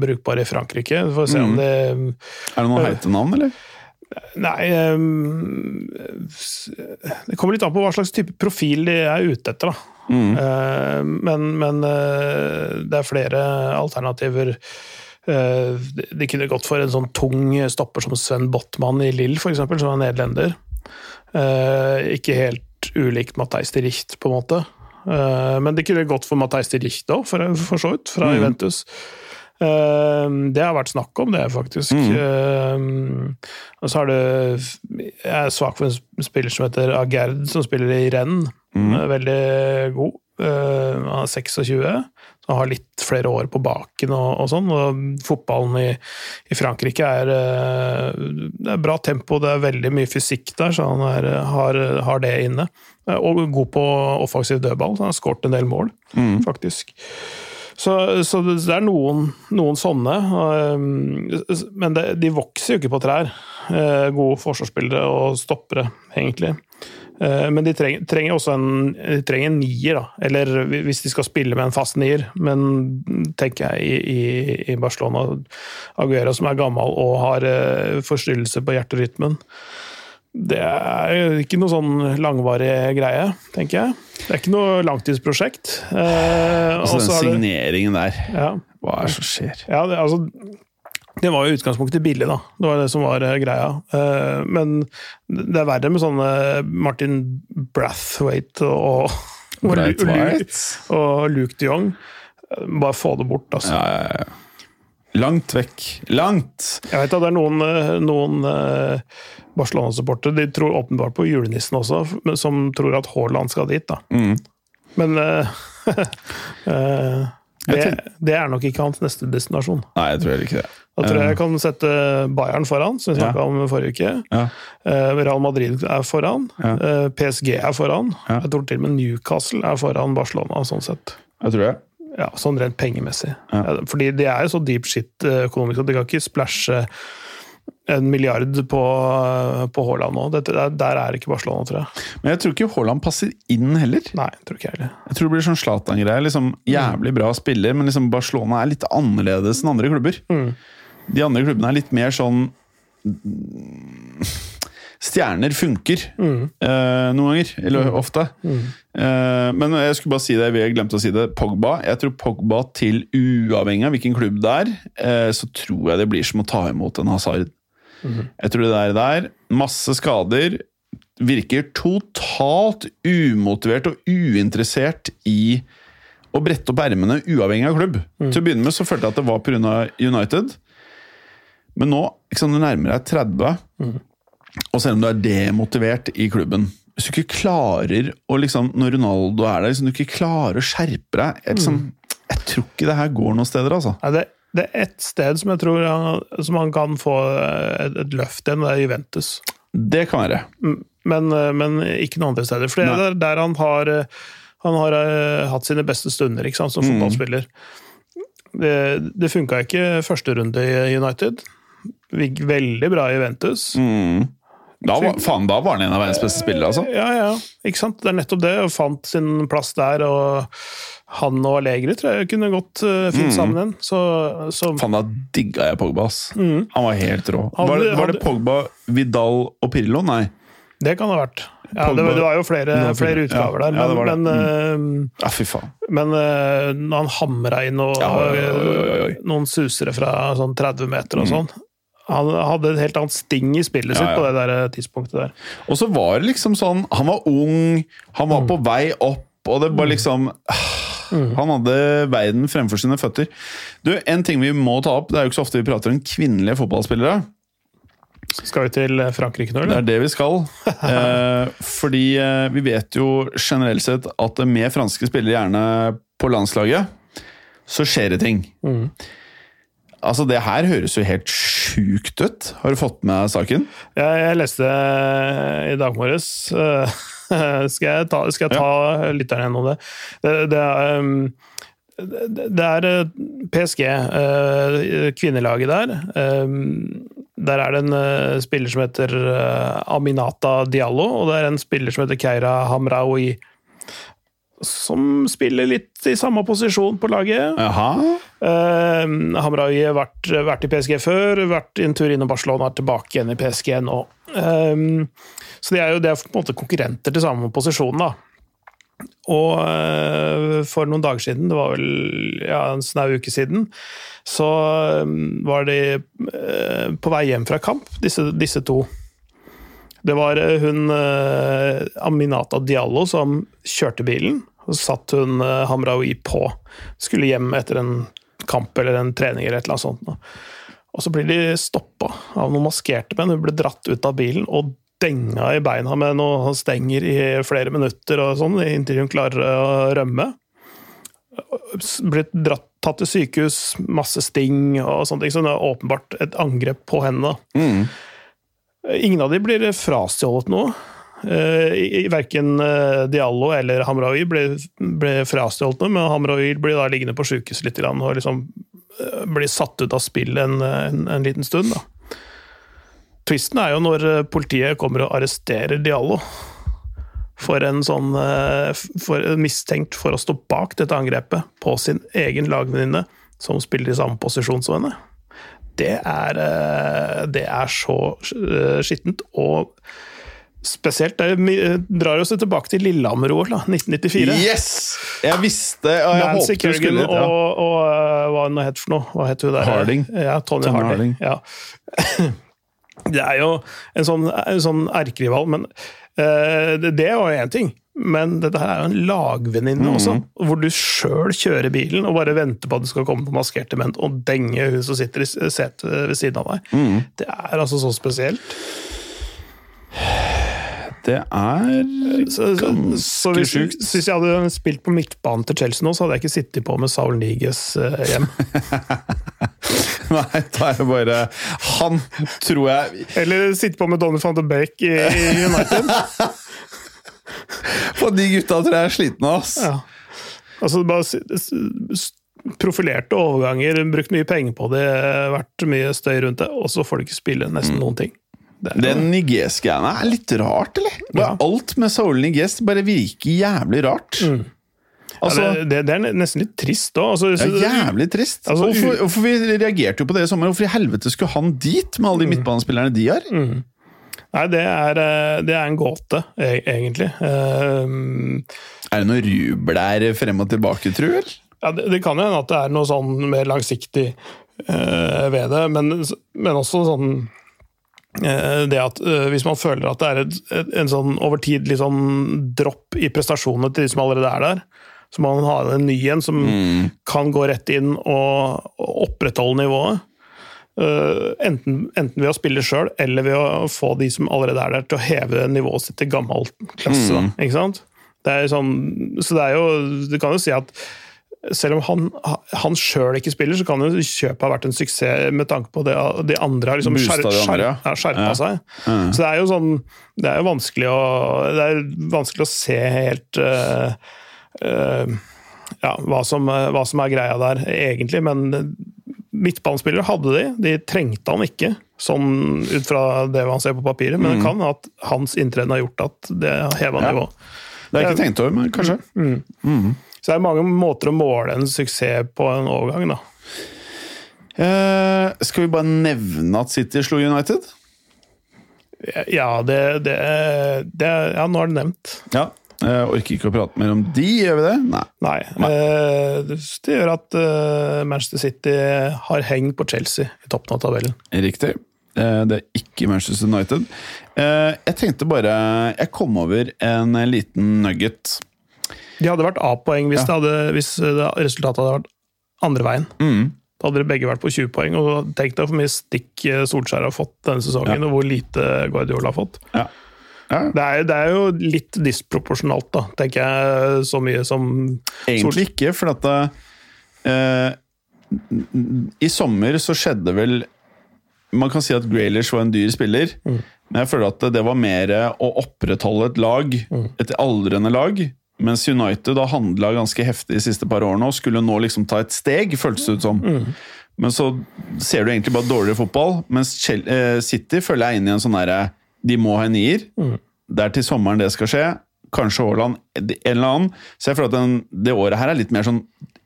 [SPEAKER 2] brukbare i Frankrike. Vi får se om det
[SPEAKER 1] Er det noen heite navn, eller?
[SPEAKER 2] Nei Det kommer litt an på hva slags type profil de er ute etter, da. Mm. men men det er flere alternativer. De- kunne gått for en sånn tung stopper som Sven Botman i Lill, f.eks., som er nederlender. Ikke helt ulikt Matheis de Richt, på en måte. Eh, men det kunne gått for Matheis de Richt òg, for, for så vidt, fra Juventus. Eh, det har vært snakk om det, faktisk. Mm. og så har du Jeg er svak for en spiller som heter Agerd, som spiller i renn. Mm. Veldig god. Eh, han er 26, han har litt flere år på baken og, og sånn. Og fotballen i, i Frankrike er eh, Det er bra tempo, det er veldig mye fysikk der, så han er, har, har det inne. Eh, Og god på offensiv dødball, så han har skåret en del mål, faktisk. Så, så det er noen, noen sånne, um, men det, de vokser jo ikke på trær. Eh, Gode forsvarsspillere og stoppere, egentlig. Eh, Men de trenger, trenger også en, de trenger en nier, da. Eller hvis de skal spille med en fast nier. Men tenker jeg i, i, i Barcelona Aguera som er gammel og har eh, forstyrrelse på hjerterytmen. Det er jo ikke noe sånn langvarig greie, tenker jeg. Det er ikke noe langtidsprosjekt. Eh,
[SPEAKER 1] Altså den signeringen der.
[SPEAKER 2] ja.
[SPEAKER 1] Hva er det som skjer?
[SPEAKER 2] Ja, det, altså, det var jo utgangspunktet billig, da. Det var det som var eh, greia. Eh, men det er verre med sånne Martin Brathwaite og, og, og, og Luke de Jong. Bare få det bort, altså.
[SPEAKER 1] Ja, ja, ja. Langt vekk. Langt!
[SPEAKER 2] Jeg vet at det er noen, eh, noen eh, Barcelona-supportere de tror åpenbart på julenissen også, som tror at Haaland skal dit. da.
[SPEAKER 1] Mm.
[SPEAKER 2] Men uh, eh, det, det er nok ikke hans neste destinasjon.
[SPEAKER 1] Nei, jeg tror ikke det.
[SPEAKER 2] Da tror jeg jeg kan sette Bayern foran, som vi snakka om forrige uke.
[SPEAKER 1] Ja.
[SPEAKER 2] Eh, Real Madrid er foran.
[SPEAKER 1] Ja.
[SPEAKER 2] Eh, PSG er foran.
[SPEAKER 1] Ja.
[SPEAKER 2] Jeg tror til og med Newcastle er foran Barcelona, sånn sett.
[SPEAKER 1] Jeg tror det.
[SPEAKER 2] Ja, Sånn rent pengemessig.
[SPEAKER 1] Ja.
[SPEAKER 2] Ja, Fordi de er jo så deep shit eh, økonomisk at de kan ikke splæsje en milliard på, på Haaland nå. Dette, der, der er ikke Barcelona, tror jeg.
[SPEAKER 1] Men jeg tror ikke Haaland passer inn heller.
[SPEAKER 2] Nei, jeg tror ikke heller.
[SPEAKER 1] Jeg tror det blir sånn Zlatan-greie. Liksom, jævlig bra spiller, men liksom Barcelona er litt annerledes enn andre klubber.
[SPEAKER 2] Mm.
[SPEAKER 1] De andre klubbene er litt mer sånn Stjerner funker eh, noen ganger, eller ofte. Eh, men jeg skulle bare si det, vi glemte å si det. Pogba. Jeg tror Pogba til uavhengig av hvilken klubb det er, eh, så tror jeg det blir som å ta imot en Hazard. Jeg tror det der, der Masse skader. Virker totalt umotivert og uinteressert i å brette opp ermene uavhengig av klubb. Til å begynne med så følte jeg at det var pga. United. Men nå, sant, du nærmer deg 30, og selv om du er demotivert i klubben Hvis du ikke klarer å liksom, Når Ronaldo er der, liksom, du ikke klarer å skjerpe deg Jeg, liksom, jeg tror ikke det her går noen steder, altså.
[SPEAKER 2] Nei, det, det er ett sted som jeg tror han, som han kan få et, et løft igjen, det er Juventus.
[SPEAKER 1] Det kan være.
[SPEAKER 2] Men, eh, men ikke noen andre steder. For det er der, der han har, eh, han har eh, hatt sine beste stunder sant, som fotballspiller. Det, det funka ikke første runde i United. Veldig bra i Juventus.
[SPEAKER 1] Da var, faen, da var han en av verdens beste spillere, altså.
[SPEAKER 2] Ja, ja, ikke sant? Det er nettopp det. Og fant sin plass der. og han og Allegri tror jeg kunne gått uh, fint sammen igjen. Så, så
[SPEAKER 1] Faen, da digga jeg Pogba, ass. Han var helt rå.
[SPEAKER 2] Han-
[SPEAKER 1] Var det, var det Pogba, Vidal og Pirlo? Nei.
[SPEAKER 2] det kan det ha vært. Ja, det, det var jo flere, flere utgaver
[SPEAKER 1] Ja,
[SPEAKER 2] der,
[SPEAKER 1] ja, det
[SPEAKER 2] men,
[SPEAKER 1] det.
[SPEAKER 2] men,
[SPEAKER 1] Ja, fy faen.
[SPEAKER 2] eh, men uh, han hamra inn og,
[SPEAKER 1] oi, oi, oi,
[SPEAKER 2] noen susere fra sånn 30 meter og sånn Han hadde et helt annet sting i spillet
[SPEAKER 1] Ja,
[SPEAKER 2] sitt
[SPEAKER 1] ja.
[SPEAKER 2] på det der eh, tidspunktet der.
[SPEAKER 1] Og så var det liksom sånn Han var ung, han var på vei opp, og det var liksom Han hadde verden fremfor sine føtter. Du, En ting vi må ta opp, det er jo ikke så ofte vi prater om kvinnelige fotballspillere.
[SPEAKER 2] Skal vi til Frankrike nå,
[SPEAKER 1] Det er det vi skal. Eh, fordi eh, vi vet jo generelt sett at med franske spillere gjerne på landslaget, så skjer det ting. Altså, det her høres jo helt sjukt ut. Har du fått med saken?
[SPEAKER 2] Jeg, jeg leste i dag morges Skal jeg ta, skal jeg ta lytteren gjennom det? Det, det er um, det er eh, PSG, eh, kvinnelaget der. Eh, Der er det en eh, spiller som heter Aminata Diallo, og det er en spiller som heter Keira Hamraoui. Som spiller litt i samme posisjon på laget. Uh, Hamraoui har vært, vært i PSG før, vært en tur innom Barcelona, er tilbake igjen i PSG nå. Uh, så de er jo de er på en måte konkurrenter til samme posisjon, da. Og eh, for noen dager siden, det var vel ja, en snau uke siden, så var de på vei hjem fra kamp, disse, disse to. Det var eh, hun eh, Aminata Diallo som kjørte bilen, og så satt hun eh, Hamraoui på. Skulle hjem etter en kamp eller en trening eller et eller annet sånt. Og så blir de stoppa av noen maskerte menn. Hun ble dratt ut av bilen og denga i beina med noen stenger i flere minutter og sånn, inntil hun klarer å rømme. Blitt dratt, tatt til sykehus, masse sting og sånne ting. Så det er åpenbart et angrep på henne. Ingen av de blir frastjålet noe. Eh, Verken eh, Diallo eller Hamraoui ble, ble frastjålet noe, men Hamraoui blir da liggende på sjukehuset litt og liksom eh, blir satt ut av spill en, en, en liten stund. da. Twisten er jo når politiet kommer og arresterer Diallo for en sånn for, mistenkt for å stå bak dette angrepet på sin egen lagvenninne, som spiller i samme posisjon som henne. Det er, eh, det er så eh, skittent, og spesielt Det mi- drar oss tilbake til Lillehammer-OL, 1994.
[SPEAKER 1] Yes! Jeg visste, og jeg
[SPEAKER 2] Nancy
[SPEAKER 1] håpet du
[SPEAKER 2] Kerrigan
[SPEAKER 1] skulle
[SPEAKER 2] og, og eh, hva hun het for noe? Hva het hun der?
[SPEAKER 1] Harding.
[SPEAKER 2] Ja, Tony, Harding.
[SPEAKER 1] Harding.
[SPEAKER 2] Ja. Det er jo en sånn, en sånn erkerival, men eh, det, det var jo én ting. Men dette her er jo en lagvenninne også,
[SPEAKER 1] Mhm.
[SPEAKER 2] hvor du sjøl kjører bilen og bare venter på at det skal komme noen maskerte menn og denge hun som sitter i setet ved siden av deg.
[SPEAKER 1] Mm.
[SPEAKER 2] Det er altså så spesielt.
[SPEAKER 1] Det er
[SPEAKER 2] ganske så, hvis,
[SPEAKER 1] sjukt.
[SPEAKER 2] hvis jeg hadde spilt på midtbanen til Chelsea nå, så hadde jeg ikke sittet på med Saul Niges eh, hjem.
[SPEAKER 1] Nei, da er det bare Han tror jeg
[SPEAKER 2] Eller sitte på med Donny van de Beek i, i United.
[SPEAKER 1] For de gutta tror jeg er slitne, ass.
[SPEAKER 2] Ja. Altså, bare profilerte overganger, brukt mye penger på det, vært mye støy rundt det, og så får du ikke spille nesten noen ting. Det
[SPEAKER 1] Den Niges-greiene er litt rart, eller?
[SPEAKER 2] Ja.
[SPEAKER 1] Alt med Saul Niges bare virker jævlig rart. Altså,
[SPEAKER 2] ja, det, det, er nesten litt trist òg. Altså,
[SPEAKER 1] er jævlig trist.
[SPEAKER 2] Altså,
[SPEAKER 1] hvorfor, hvorfor vi reagerte jo på det i sommer? Hvorfor i helvete skulle han dit, med alle de midtbanespillerne de har?
[SPEAKER 2] Nei, det er, eh, det er en gåte, e- egentlig. Uh,
[SPEAKER 1] Er det noe rubel der frem og tilbake, tru?
[SPEAKER 2] Ja, det, det kan jo hende at det er noe sånn mer langsiktig uh, ved det, men, men også sånn det at eh, Hvis man føler at det er et, et, en sånn over tid litt sånn dropp i prestasjonene til de som allerede er der, så må man ha en ny en som kan gå rett inn og, og opprettholde nivået. Uh, enten, enten ved å spille sjøl, eller ved å få de som allerede er der, til å heve nivået sitt til gammel klasse. Da, ikke sant? Det er sånn, så det er jo Du kan jo si at selv om han, han sjøl ikke spiller, så kan jo kjøpet ha vært en suksess med tanke på det de andre har liksom skjerpa
[SPEAKER 1] ja.
[SPEAKER 2] seg. Så det er jo sånn Det er jo vanskelig å, det er vanskelig å se helt uh, uh, ja, hva, som, hva som er greia der, egentlig. Men midtbanespillere hadde de. De trengte han ikke, sånn ut fra det man ser på papiret. Men det kan at hans inntreden har gjort at det heva
[SPEAKER 1] Ja.
[SPEAKER 2] nivået.
[SPEAKER 1] Det har jeg ikke tenkt over, men kanskje.
[SPEAKER 2] Så det er mange måter å måle en suksess på en overgang, da.
[SPEAKER 1] Eh, skal vi bare nevne at City slo United?
[SPEAKER 2] Ja, det, det, det Ja, nå er det nevnt.
[SPEAKER 1] Ja. Jeg orker ikke å prate mer om de, gjør vi det? Nei.
[SPEAKER 2] Nei. Nei. Det gjør at eh, Manchester City har heng på Chelsea i toppen av tabellen.
[SPEAKER 1] Riktig. Eh, Det er ikke Manchester United. Eh, Jeg tenkte bare Jeg kom over en liten nugget.
[SPEAKER 2] De hadde vært A-poeng hvis, hadde, hvis resultatet hadde vært andre veien.
[SPEAKER 1] Mm.
[SPEAKER 2] Da hadde de begge vært på 20 poeng. og Tenk deg hvor mye stikk eh, Solskjær har fått denne sesongen,
[SPEAKER 1] Ja.
[SPEAKER 2] og hvor lite Guardiola har fått.
[SPEAKER 1] Ja. Ja.
[SPEAKER 2] Det er, det er jo litt disproporsjonalt, da, tenker jeg, så mye som
[SPEAKER 1] Egentlig ikke, for at eh, I sommer så skjedde vel Man kan si at Graylish var en dyr spiller, men jeg føler at det var mer å opprettholde et lag, et aldrende lag. Mens United har handla ganske heftig de siste par årene og skulle nå liksom ta et steg, føltes det ut som. Men så ser du egentlig bare dårligere fotball. Mens eh, City føler jeg inn i en sånn derre De må ha en nier. Det er til sommeren det skal skje. Kanskje Haaland en eller annen. Så jeg føler at den, det året her er litt mer sånn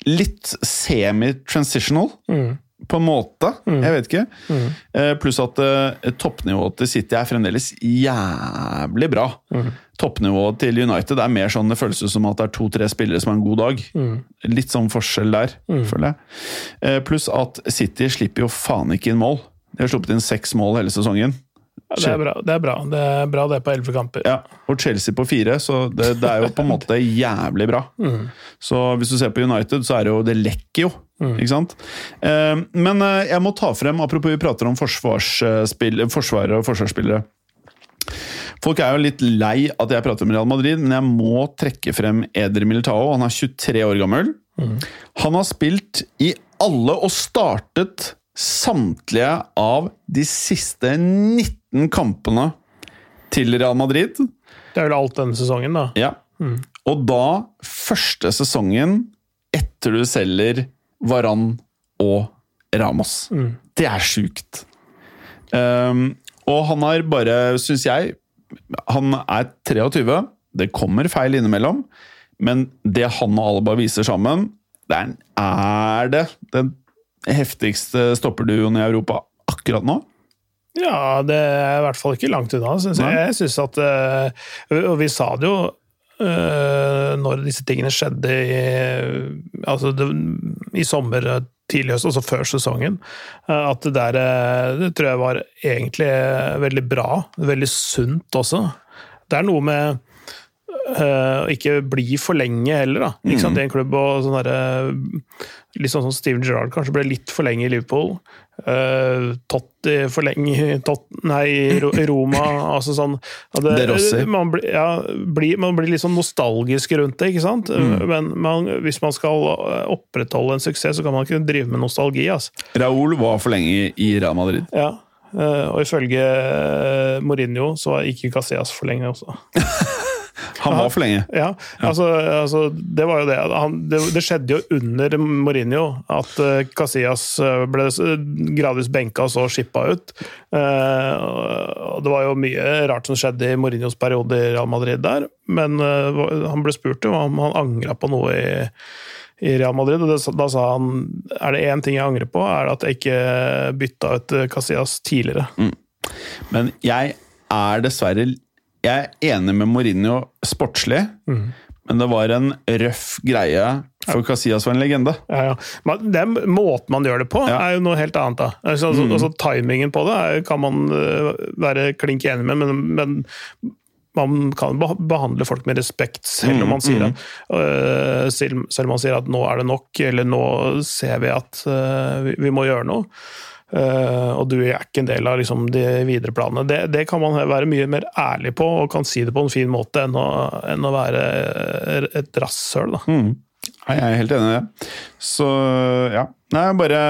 [SPEAKER 1] Litt semi-transitional. På en måte. Jeg vet ikke. Eh, pluss at eh, toppnivået til City er fremdeles jævlig bra. Toppnivået til United er mer sånn det føles som at det er to-tre spillere som har en god dag. Litt sånn forskjell der, føler jeg. Eh, pluss at City slipper jo faen ikke inn mål. De har sluppet inn seks mål hele sesongen.
[SPEAKER 2] Det, er bra. det er bra. Det er bra det på elleve kamper.
[SPEAKER 1] Ja, og Chelsea på fire, så det, det er jo på en måte jævlig bra. Så hvis du ser på United, så er det jo Det lekker jo, ikke sant? Eh, men eh, jeg må ta frem, apropos vi prater om forsvarsspill, forsvar og forsvarsspillere. Folk er jo litt lei at jeg prater om Real Madrid, men jeg må trekke frem Eder Militao. Han er 23 år gammel. Han har spilt i alle og startet samtlige av de siste 19 kampene til Real Madrid.
[SPEAKER 2] Det er vel alt denne sesongen, da.
[SPEAKER 1] Ja. Og da første sesongen etter du selger Varan og Ramos. Det er sjukt. Um, og han har bare, syns jeg Han er 23. Det kommer feil innimellom. Men det han og Alba viser sammen, det er, er det den heftigste stopperduoen i Europa akkurat nå.
[SPEAKER 2] Ja, det er i hvert fall ikke langt unna, syns jeg. Jeg synes at eh, Og vi sa det jo eh, når disse tingene skjedde i, altså det, i sommer, eh, tidlig høst, altså før sesongen, at det der det tror jeg var egentlig veldig bra. Veldig sunt også. Det er noe med å ikke bli for lenge heller, da. Ikke sant? I en klubb og sånn derre Litt sånn som Steven Gerrard kanskje ble litt for lenge i Liverpool. Uh, Totti for lenge i Tot Nei, Roma. altså sånn det,
[SPEAKER 1] det-
[SPEAKER 2] Man, blir- ja, bli, man blir litt sånn nostalgisk rundt det, ikke sant? Men man, hvis man skal eh, opprettholde en suksess, så kan man ikke drive med nostalgi. Altså.
[SPEAKER 1] Raúl var for lenge i Real Madrid.
[SPEAKER 2] Ja. eh, og ifølge Mourinho så var ikke Casillas for lenge også.
[SPEAKER 1] Han var for lenge.
[SPEAKER 2] Ja, altså, altså Det var jo det. Han, det. Det skjedde jo under Mourinho at uh, Casillas eh, ble gradvis benka og så skippa ut. Uh, og det var jo mye rart som skjedde i Mourinhos periode i Real Madrid der, men uh, han ble spurt jo om han angra på noe i, i Real Madrid, og det, da sa han er det én ting jeg angrer på, er det at jeg ikke bytta ut Casillas tidligere.
[SPEAKER 1] Men jeg er dessverre Jeg er enig med Mourinho sportslig, men det var en røff greie, for Casillas var en legende.
[SPEAKER 2] Ja, ja. Men Den måten man gjør det på,
[SPEAKER 1] Ja.
[SPEAKER 2] er jo noe helt annet. da. Altså, altså, altså, timingen på det er, kan man øh, være klink enig med, men, men man kan behandle folk med respekt, selv om man sier at, uh, selv om man sier at nå er det nok, eller nå ser vi at uh, vi, vi må gjøre noe. Øh, og du er ikke en del av liksom, de videre planene. Det, det kan man være mye mer ærlig på, og kan si det på en fin måte, enn å, enn å være et rasshøl. da.
[SPEAKER 1] Nei, Jeg er helt enig i det. Så ja. Nei, bare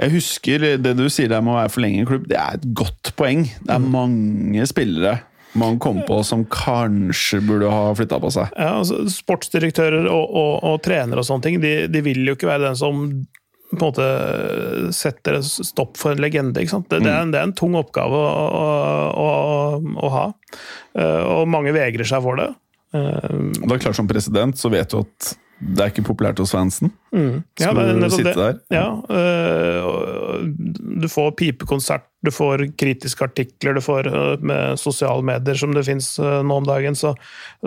[SPEAKER 1] Jeg husker det du sier der med å være for lenge i klubb, det er et godt poeng. Det er mange spillere man kom på som kanskje burde ha flytta på seg.
[SPEAKER 2] Ja, altså, sportsdirektører og, og, og trenere og sånne ting, de, de vil jo ikke være den som på en måte setter en stopp for en legende. Det, det, er, en, det er en tung oppgave å, å, å, å ha, Eh, og mange vegrer seg for det. Eh,
[SPEAKER 1] det er klart Som president så vet du at det er ikke populært hos fansen.
[SPEAKER 2] ja,
[SPEAKER 1] Skal du sitte der?
[SPEAKER 2] Ja, eh, du får pipekonsert, du får kritiske artikler, du får eh, med sosiale medier som det fins nå om dagen, så,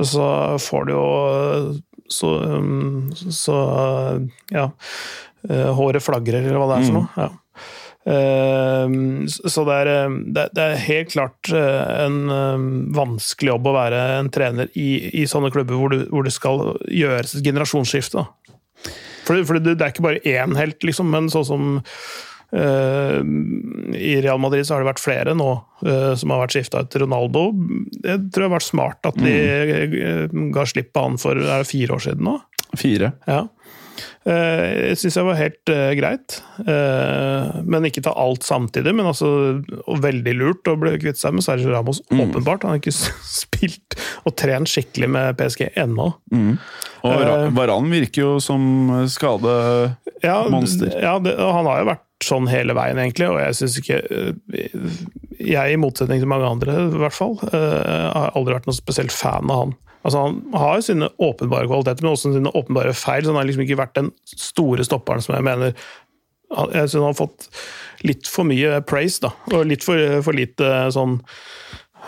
[SPEAKER 2] så får du jo eh, så, så ja eh, Håret flagrer, eller hva det er for noe. Ja. Eh, Så det er, eh, det er- helt klart eh, en eh, vanskelig jobb å være en trener i, i sånne klubber hvor, du, hvor det skal gjøres et generasjonsskifte. For, for det er ikke bare én helt, liksom, men sånn som uh, I Real Madrid så har det vært flere nå uh, som har vært skifta ut Ronaldo. Det tror jeg har vært smart at de mm. ga slipp på han for er det fire år siden nå.
[SPEAKER 1] Fire.
[SPEAKER 2] Ja. Eh, Jeg syns jeg var helt eh, greit. Eh, men ikke ta alt samtidig. Men altså, og veldig lurt å bli kvitt seg med Sergio Ramos. Åpenbart. Han har ikke spilt og trent skikkelig med PSG ennå.
[SPEAKER 1] Og Ra-
[SPEAKER 2] Eh.
[SPEAKER 1] Varan virker jo som skademonster.
[SPEAKER 2] Ja, Ja, det, og han har jo vært sånn hele veien, egentlig, og jeg syns ikke Jeg, i motsetning til mange andre, i hvert fall, har aldri vært noe spesielt fan av han. Altså, han har sine åpenbare kvaliteter, men også sine åpenbare feil. Så han har liksom ikke vært den store stopperen som jeg mener Jeg syns han har fått litt for mye praise, da. Og litt for, for lite sånn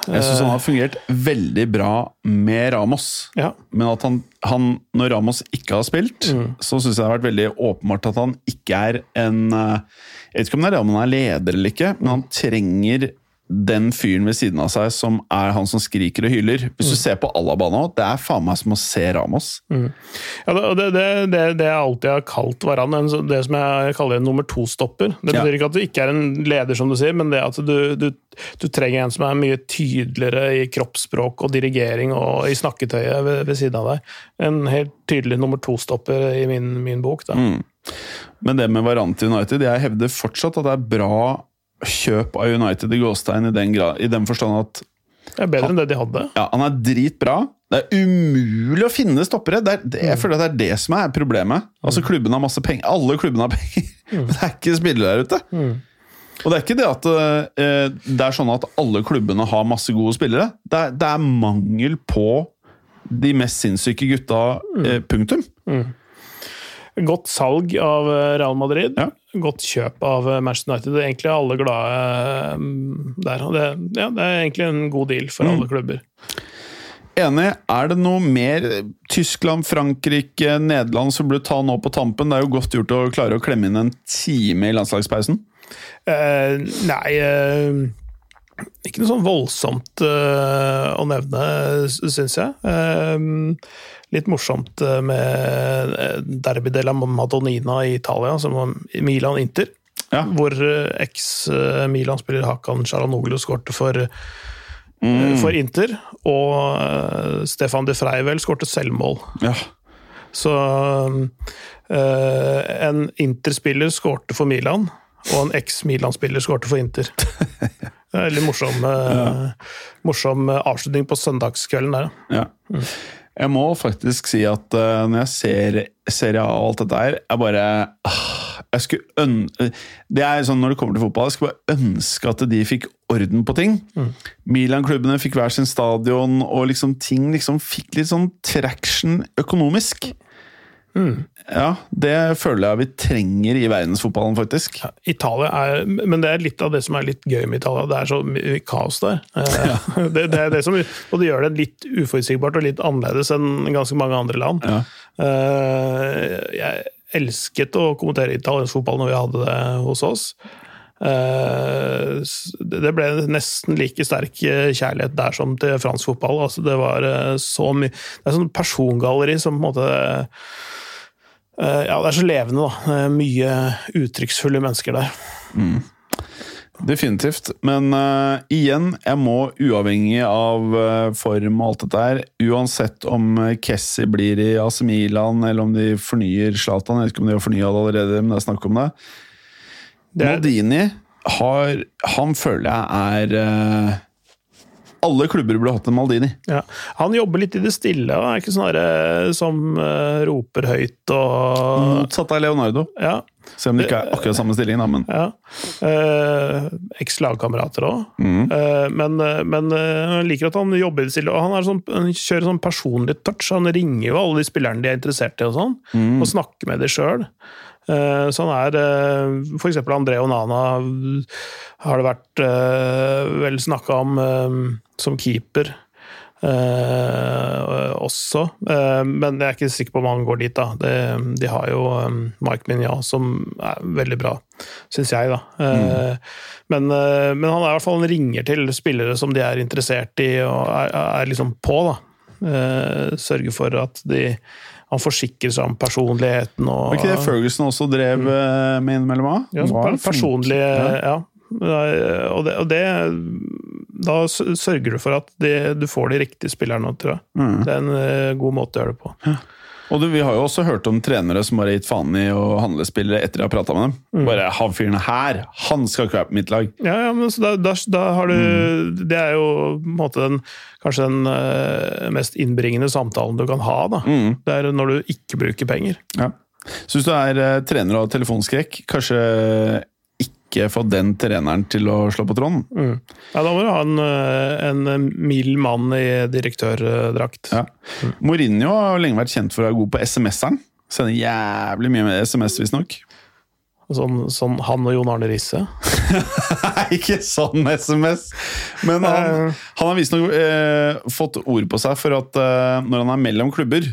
[SPEAKER 1] Jeg syns han har fungert veldig bra med Ramos.
[SPEAKER 2] Ja.
[SPEAKER 1] Men at han, han når Ramos ikke har spilt, så syns jeg det har vært veldig åpenbart at han ikke er en eh, Jeg vet ikke om det er det om han er leder eller ikke, men han trenger den fyren ved siden av seg som er han som skriker og hyler. Hvis du ser på Alaba nå, det er faen meg som å se Ramos.
[SPEAKER 2] Ja, det, det, det, det, jeg alltid har kalt Varan, det som jeg kaller en nummer to-stopper. Det
[SPEAKER 1] Ja.
[SPEAKER 2] betyr ikke at du ikke er en leder, som du sier, men det at du, du, du trenger en som er mye tydeligere i kroppsspråk og dirigering og i snakketøyet ved, ved siden av deg. En helt tydelig nummer to-stopper i min, min bok. Da.
[SPEAKER 1] Men det med Varan til United, jeg hevder fortsatt at det er bra kjøp av United i Gåstein i den, grad, i den forstand at
[SPEAKER 2] Det er bedre enn det de hadde.
[SPEAKER 1] ja, han er dritbra. Det er umulig å finne stoppere. Det er, det, jeg føler at det er det som er problemet. Altså klubben har masse penger. Alle klubbene har penger, men det er ikke spillere der ute. Og det er ikke det at eh, det er sånn at alle klubbene har masse gode spillere. Det er, det er mangel på de mest sinnssyke gutta, eh, punktum.
[SPEAKER 2] Godt salg av eh, Real Madrid.
[SPEAKER 1] Ja.
[SPEAKER 2] Godt kjøp av eh, Manchester United. Det er egentlig alle glade eh, der. Det, ja, det er egentlig en god deal for alle klubber.
[SPEAKER 1] Enig. Er det noe mer Tyskland, Frankrike, Nederland som burde ta nå på tampen? Det er jo godt gjort å klare å klemme inn en time i landslagspausen.
[SPEAKER 2] Uh, nei eh, Ikke noe sånn voldsomt uh, å nevne, syns jeg. Eh, litt morsomt eh, med Derby della Madonnina i Italia, som var Milan-Inter.
[SPEAKER 1] Ja.
[SPEAKER 2] Hvor eks-Milan-spiller Hakan Charanoglu skårte for, mm. for Inter. Og Stefan de Freivel skårte selvmål.
[SPEAKER 1] Ja.
[SPEAKER 2] Så en Inter-spiller skårte for Milan, og en eks-Milan-spiller skårte for Inter. Veldig morsom, ja. morsom avslutning på søndagskvelden der.
[SPEAKER 1] Ja. Jeg må faktisk si at eh, når jeg ser Serie A og alt dette her, jeg bare ah, jeg skulle øn Det er sånn når det kommer til fotball, jeg skulle bare ønske at de fikk orden på ting. Milan-klubbene fikk hver sin stadion, og liksom ting liksom fikk litt sånn traction økonomisk. Ja, det føler jeg vi trenger i verdensfotballen, faktisk.
[SPEAKER 2] Italia er, Men det er litt av det som er litt gøy med Italia. Det er så mye kaos der. Ja. Det, det er det som, og det gjør det litt uforutsigbart og litt annerledes enn ganske mange andre land.
[SPEAKER 1] Ja.
[SPEAKER 2] Eh, Jeg elsket å kommentere italiensk fotball når vi hadde det hos oss. Eh, Det ble nesten like sterk eh, kjærlighet der som til fransk fotball. Altså det var eh, så mye Det er sånn persongalleri som på en måte Ja, det er så levende, da. Mye uttrykksfulle mennesker der.
[SPEAKER 1] Definitivt. Men uh, igjen, jeg må uavhengig av uh, form og alt dette her, uansett om Kessi blir i AC Milan, eller om de fornyer Zlatan, jeg vet ikke om de har fornya det allerede, men det er snakk om det. Maldini har Han føler jeg er eh, Alle klubber burde hatt en Maldini.
[SPEAKER 2] Ja. Han jobber litt i det stille, og er ikke sånn som uh, roper høyt og
[SPEAKER 1] Motsatt av Leonardo.
[SPEAKER 2] Ja.
[SPEAKER 1] Selv om det ikke er akkurat samme stilling, da, men
[SPEAKER 2] ja. uh, Eks-lagkamerater òg. men Uh, men eh, jeg liker at han jobber i det stille. Og han, sånn, han kjører sånn personlig touch. Han ringer jo alle de spillerne de er interessert i, og sånn, og snakker med dem sjøl. Så han er F.eks. André Onana har det vært eh, vel snakka om eh, som keeper. eh, også, Eh, men jeg er ikke sikker på om han går dit. da. Det, de har jo eh, Mike Mignon, som er veldig bra, syns jeg. da. mm. men, eh, men han er i hvert fall en ringer til spillere som de er interessert i, og er, er liksom på. da. Eh, sørger for at de han forsikrer seg om personligheten. og...
[SPEAKER 1] Var ikke det Ferguson også drev mm. med innimellom?
[SPEAKER 2] Ja, personlig
[SPEAKER 1] Ja.
[SPEAKER 2] Og det, og det da sørger du for at de, du får de riktige spillerne, tror jeg. Det er en eh, god måte å gjøre det på.
[SPEAKER 1] Og du, Vi har jo også hørt om trenere som har gitt faen i å handle spillere etter de har prata med dem.
[SPEAKER 2] Mm.
[SPEAKER 1] Bare Han fyren her, han skal ikke være på mitt lag.
[SPEAKER 2] Ja, ja, men så da, da, da har du Det er jo på en måte den, kanskje den uh, mest innbringende samtalen du kan ha. da. Det er når du ikke bruker penger.
[SPEAKER 1] Ja. Så hvis du er uh, trener og har telefonskrekk, kanskje ikke få den treneren til å slå på tråden.
[SPEAKER 2] Ja, Da må du ha en, eh, en mild mann i direktørdrakt.
[SPEAKER 1] Ja. Mourinho har lenge vært kjent for å være god på SMS-eren. Sender jævlig mye med SMS, visstnok.
[SPEAKER 2] Sånn, sånn han og Jon Arne Risse.
[SPEAKER 1] Ikke sånn SMS! Men han, han har visstnok eh, fått ord på seg for at eh, når han er mellom klubber,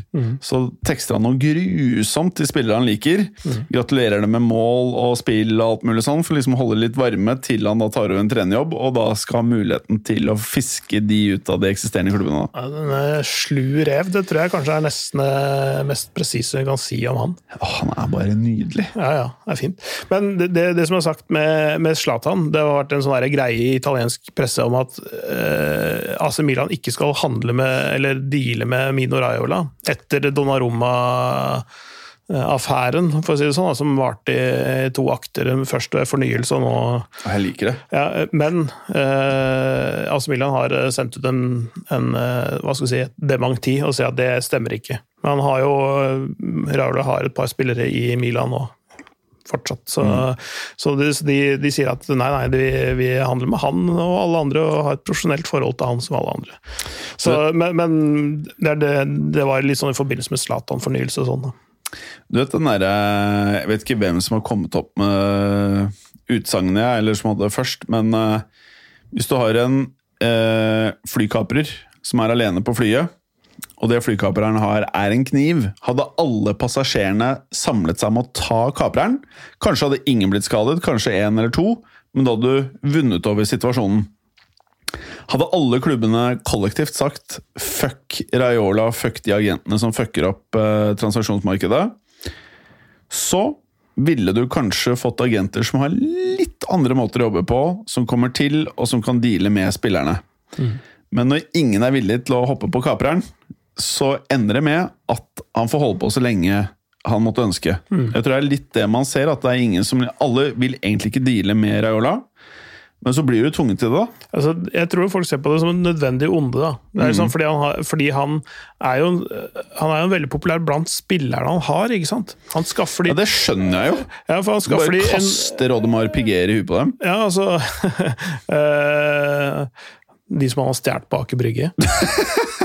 [SPEAKER 1] så tekster han noe grusomt til spillere han liker. Gratulerer dem med mål og spill og alt mulig sånn, for liksom å holde litt varme til han da tar over en trenerjobb, og da skal ha muligheten til å fiske de ut av de eksisterende klubbene. da.
[SPEAKER 2] Ja, den slu rev, det tror jeg kanskje er nesten det mest presise vi kan si om han.
[SPEAKER 1] Åh, han er bare nydelig.
[SPEAKER 2] Ja, ja, det er fint. Men det, det, det som er sagt med, med Zlatan, det har vært en sånn greie i italiensk presse om at eh, AC Milan ikke skal handle med, eller deale med Mino Raiola etter Donnarumma-affæren, for å si det sånn, som varte i to akter. Først fornyelse og nå
[SPEAKER 1] Jeg liker det.
[SPEAKER 2] ja, Men eh, AC Milan har sendt ut en, en eh, hva skal vi si, et dementi og sier at det stemmer ikke. Men han har jo Raula har et par spillere i Milan nå. Fortsatt. Så, så de, de, de sier at nei, nei, de, vi handler med han og alle andre og har et profesjonelt forhold til han som alle andre. Så, men men det, det, det var litt sånn i forbindelse med Zlatan-fornyelse og sånn.
[SPEAKER 1] Du vet den derre Jeg vet ikke hvem som har kommet opp med utsagnet, eller som hadde det først, men eh, hvis du har en eh, flykaprer som er alene på flyet, og det flykapreren har er en kniv, hadde alle passasjerene samlet seg om å ta kapreren. Kanskje hadde ingen blitt skadet, kanskje én eller to, men da hadde du vunnet over situasjonen. Hadde alle klubbene kollektivt sagt 'fuck Raiola, fuck de agentene som fucker opp eh, transaksjonsmarkedet', så ville du kanskje fått agenter som har litt andre måter å jobbe på, som kommer til, og som kan deale med spillerne. Men når ingen er villig til å hoppe på kapreren, så ender det med at han får holde på så lenge han måtte ønske. Jeg tror det er litt det man ser, at det er ingen som Alle vil egentlig ikke deale med Raiola, men så blir du tvunget til det, da.
[SPEAKER 2] Altså, jeg tror folk ser på det som en nødvendig onde. Da. Det er liksom fordi, han har, fordi han er jo han er jo veldig populær blant spillerne han har. ikke sant? Han skaffer de,
[SPEAKER 1] Ja, Det skjønner jeg jo.
[SPEAKER 2] ja, for han du
[SPEAKER 1] Bare
[SPEAKER 2] de en,
[SPEAKER 1] kaste Rodemar i huet på dem.
[SPEAKER 2] Ja, altså eh, De som han har stjålet på Aker Brygge.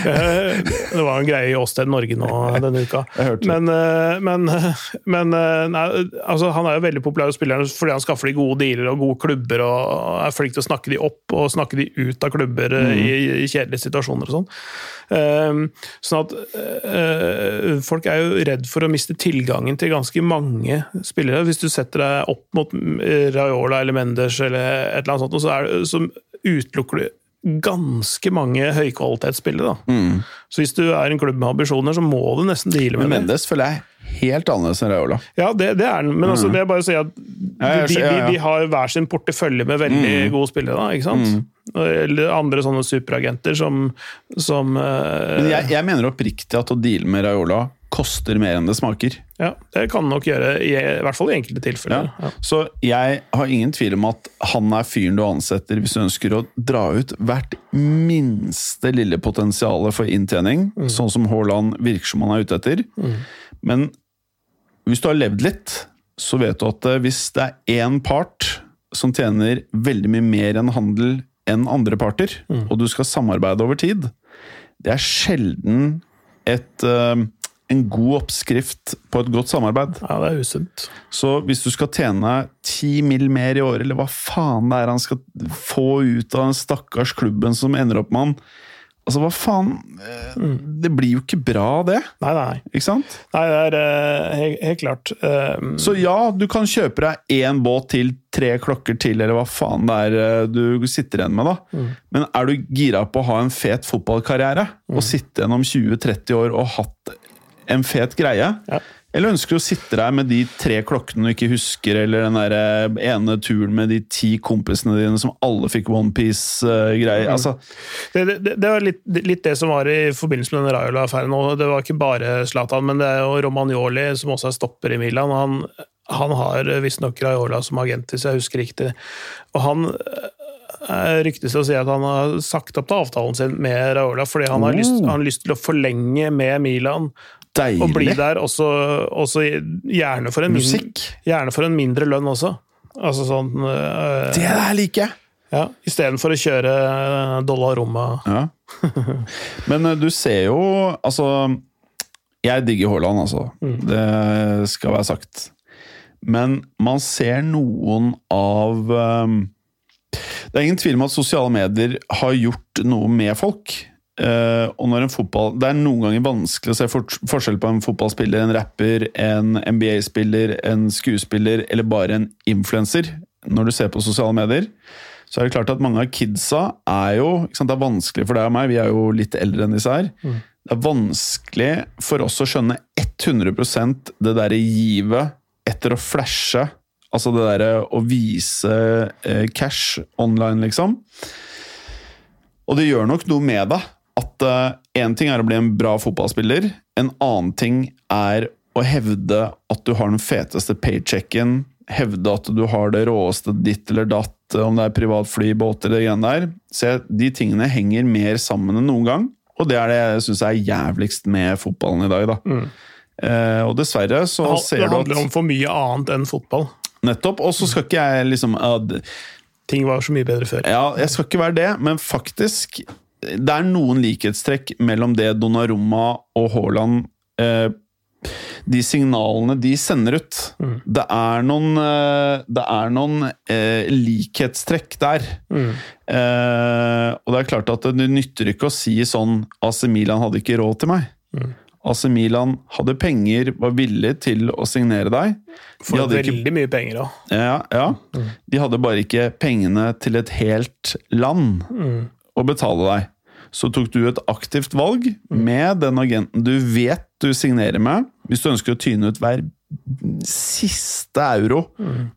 [SPEAKER 2] Eh, det var en greie i Åsted Norge nå denne uka. Men, eh, men, men eh, nei, altså, han er jo veldig populær hos spillerne fordi han skaffer de gode dealer og gode klubber og er flink til å snakke de opp og snakke de ut av klubber
[SPEAKER 1] Mm.
[SPEAKER 2] i, i kjedelige situasjoner og sånn. Sånn at folk er jo redd for å miste tilgangen til ganske mange spillere. Hvis du setter deg opp mot Raiola eller Mendes eller et eller annet sånt, så, er det, så utelukker du ganske mange høykvalitetsspillere. Da.
[SPEAKER 1] Mm.
[SPEAKER 2] Så hvis du er en klubb med ambisjoner, så må du nesten deale med Men det.
[SPEAKER 1] Mendes føler jeg helt annerledes enn Raiola.
[SPEAKER 2] Ja, det, det er den, men altså, det er bare å si at de,
[SPEAKER 1] Mm.
[SPEAKER 2] De,
[SPEAKER 1] ja.
[SPEAKER 2] de har hver sin portefølje med veldig gode spillere. Da, ikke sant? Eller andre sånne superagenter som, som uh,
[SPEAKER 1] Men jeg, jeg mener oppriktig at å deale med Raiola koster mer enn det smaker.
[SPEAKER 2] Ja, det kan nok gjøre, i, i hvert fall i enkelte tilfeller. Ja.
[SPEAKER 1] Så jeg har ingen tvil om at han er fyren du ansetter hvis du ønsker å dra ut hvert minste lille potensial for inntjening, sånn som Haaland virker som han er ute etter. Men hvis du har levd litt, så vet du at eh, hvis det er én part som tjener veldig mye mer enn handel enn andre parter, og du skal samarbeide over tid, det er sjelden et, eh, en god oppskrift på et godt samarbeid.
[SPEAKER 2] ja, det er usunt.
[SPEAKER 1] Så hvis du skal tjene ti mill. mer i året, eller hva faen det er han skal få ut av den stakkars klubben som ender opp med han Altså, hva faen eh, Det blir jo ikke bra, det.
[SPEAKER 2] Nei, nei.
[SPEAKER 1] Ikke sant?
[SPEAKER 2] nei det er uh, helt, helt klart. Uh,
[SPEAKER 1] Så ja, du kan kjøpe deg én båt til, tre klokker til, eller hva faen det er du sitter igjen med, da. Men er du gira på å ha en fet fotballkarriere, og sitte igjen om 20-30 år og hatt en fet greie?
[SPEAKER 2] Ja.
[SPEAKER 1] Eller ønsker du å sitte der med de tre klokkene du ikke husker, eller den der eh, ene turen med de ti kompisene dine som alle fikk Onepiece-greier?
[SPEAKER 2] Mm.
[SPEAKER 1] Altså,
[SPEAKER 2] Det, det, det var litt, litt det som var i forbindelse med den Raiola-affæren. Det var ikke bare Zlatan, men det er jo Romagnoli, som også er stopper i Milan. Han, han har visstnok Raiola som agent, hvis jeg husker riktig. Og han eh, ryktes å si at han har sagt opp til avtalen sin med Raiola, fordi han har, lyst, han har lyst til å forlenge med Milan. Og bli der også, også gjerne, for en min, gjerne for en mindre lønn også. Altså sånn øh,
[SPEAKER 1] Det der liker jeg!
[SPEAKER 2] ja, Istedenfor å kjøre Dollar Roma.
[SPEAKER 1] Ja. Men eh, du ser jo Altså, jeg digger Haaland, altså. Det skal være sagt. Men man ser noen av øh, Det er ingen tvil om at sosiale medier har gjort noe med folk. Eh, og når en fotball Det er noen ganger vanskelig å se for, forskjell på en fotballspiller, en rapper, en NBA-spiller, en skuespiller eller bare en influenser. Når du ser på sosiale medier, så er det klart at mange av kidsa er jo sant, Det er vanskelig for deg og meg, vi er jo litt eldre enn disse her. Det er vanskelig for oss å skjønne 100% det derre givet etter å flashe. Altså det derre å vise eh, cash online, liksom. Og det gjør nok noe med deg at én ting er å bli en bra fotballspiller, en annen ting er å hevde at du har den feteste paychecken, hevde at du har det råeste ditt eller datt, om det er privatfly, båter eller greiene der. Så de tingene henger mer sammen enn noen gang, og det er det jeg syns er jævligst med fotballen i dag, da. Eh, og dessverre så
[SPEAKER 2] Det
[SPEAKER 1] ser du at Det handler
[SPEAKER 2] om for mye annet enn fotball.
[SPEAKER 1] Nettopp. Og så skal ikke jeg liksom uh,
[SPEAKER 2] Ting var så mye bedre før.
[SPEAKER 1] Ja, jeg skal ikke være det, men faktisk Det er noen likhetstrekk mellom det Donnarumma og Haaland eh, De signalene de sender ut. Det er noen, eh, det er noen eh, likhetstrekk der. Eh, og det er klart at det nytter ikke å si sånn AC Milan hadde ikke råd til meg. AC Milan hadde penger, var villig til å signere deg. De
[SPEAKER 2] For
[SPEAKER 1] ikke
[SPEAKER 2] veldig mye penger òg.
[SPEAKER 1] ja, ja. De hadde bare ikke pengene til et helt land å betale deg. Så tok du et aktivt valg med den agenten du vet du signerer med, hvis du ønsker å tyne ut hver siste euro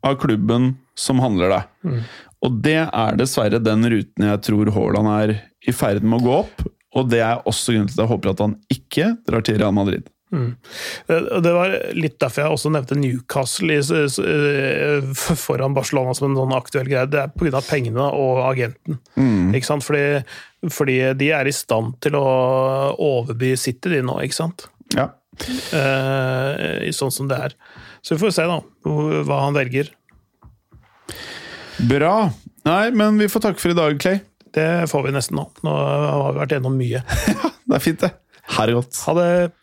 [SPEAKER 1] av klubben som handler deg. Og det er dessverre den ruten jeg tror Haaland er i ferd med å gå opp. Og det er også grunnen til at jeg håper at han ikke drar til Real Madrid.
[SPEAKER 2] Eh, Det var litt derfor jeg også nevnte Newcastle eh, foran Barcelona som en sånn aktuell greie. Det er pga. pengene og agenten. Ikke sant? Fordi, fordi de er i stand til å overby City, de nå, ikke sant?
[SPEAKER 1] Ja.
[SPEAKER 2] Eh, sånn som det er. Så vi får se, da, hva han velger.
[SPEAKER 1] Bra. Nei, men vi får takke for i dag, Clay.
[SPEAKER 2] Det får vi nesten nå. Nå har vi vært gjennom mye.
[SPEAKER 1] Det er fint, det. Godt.
[SPEAKER 2] Ha det.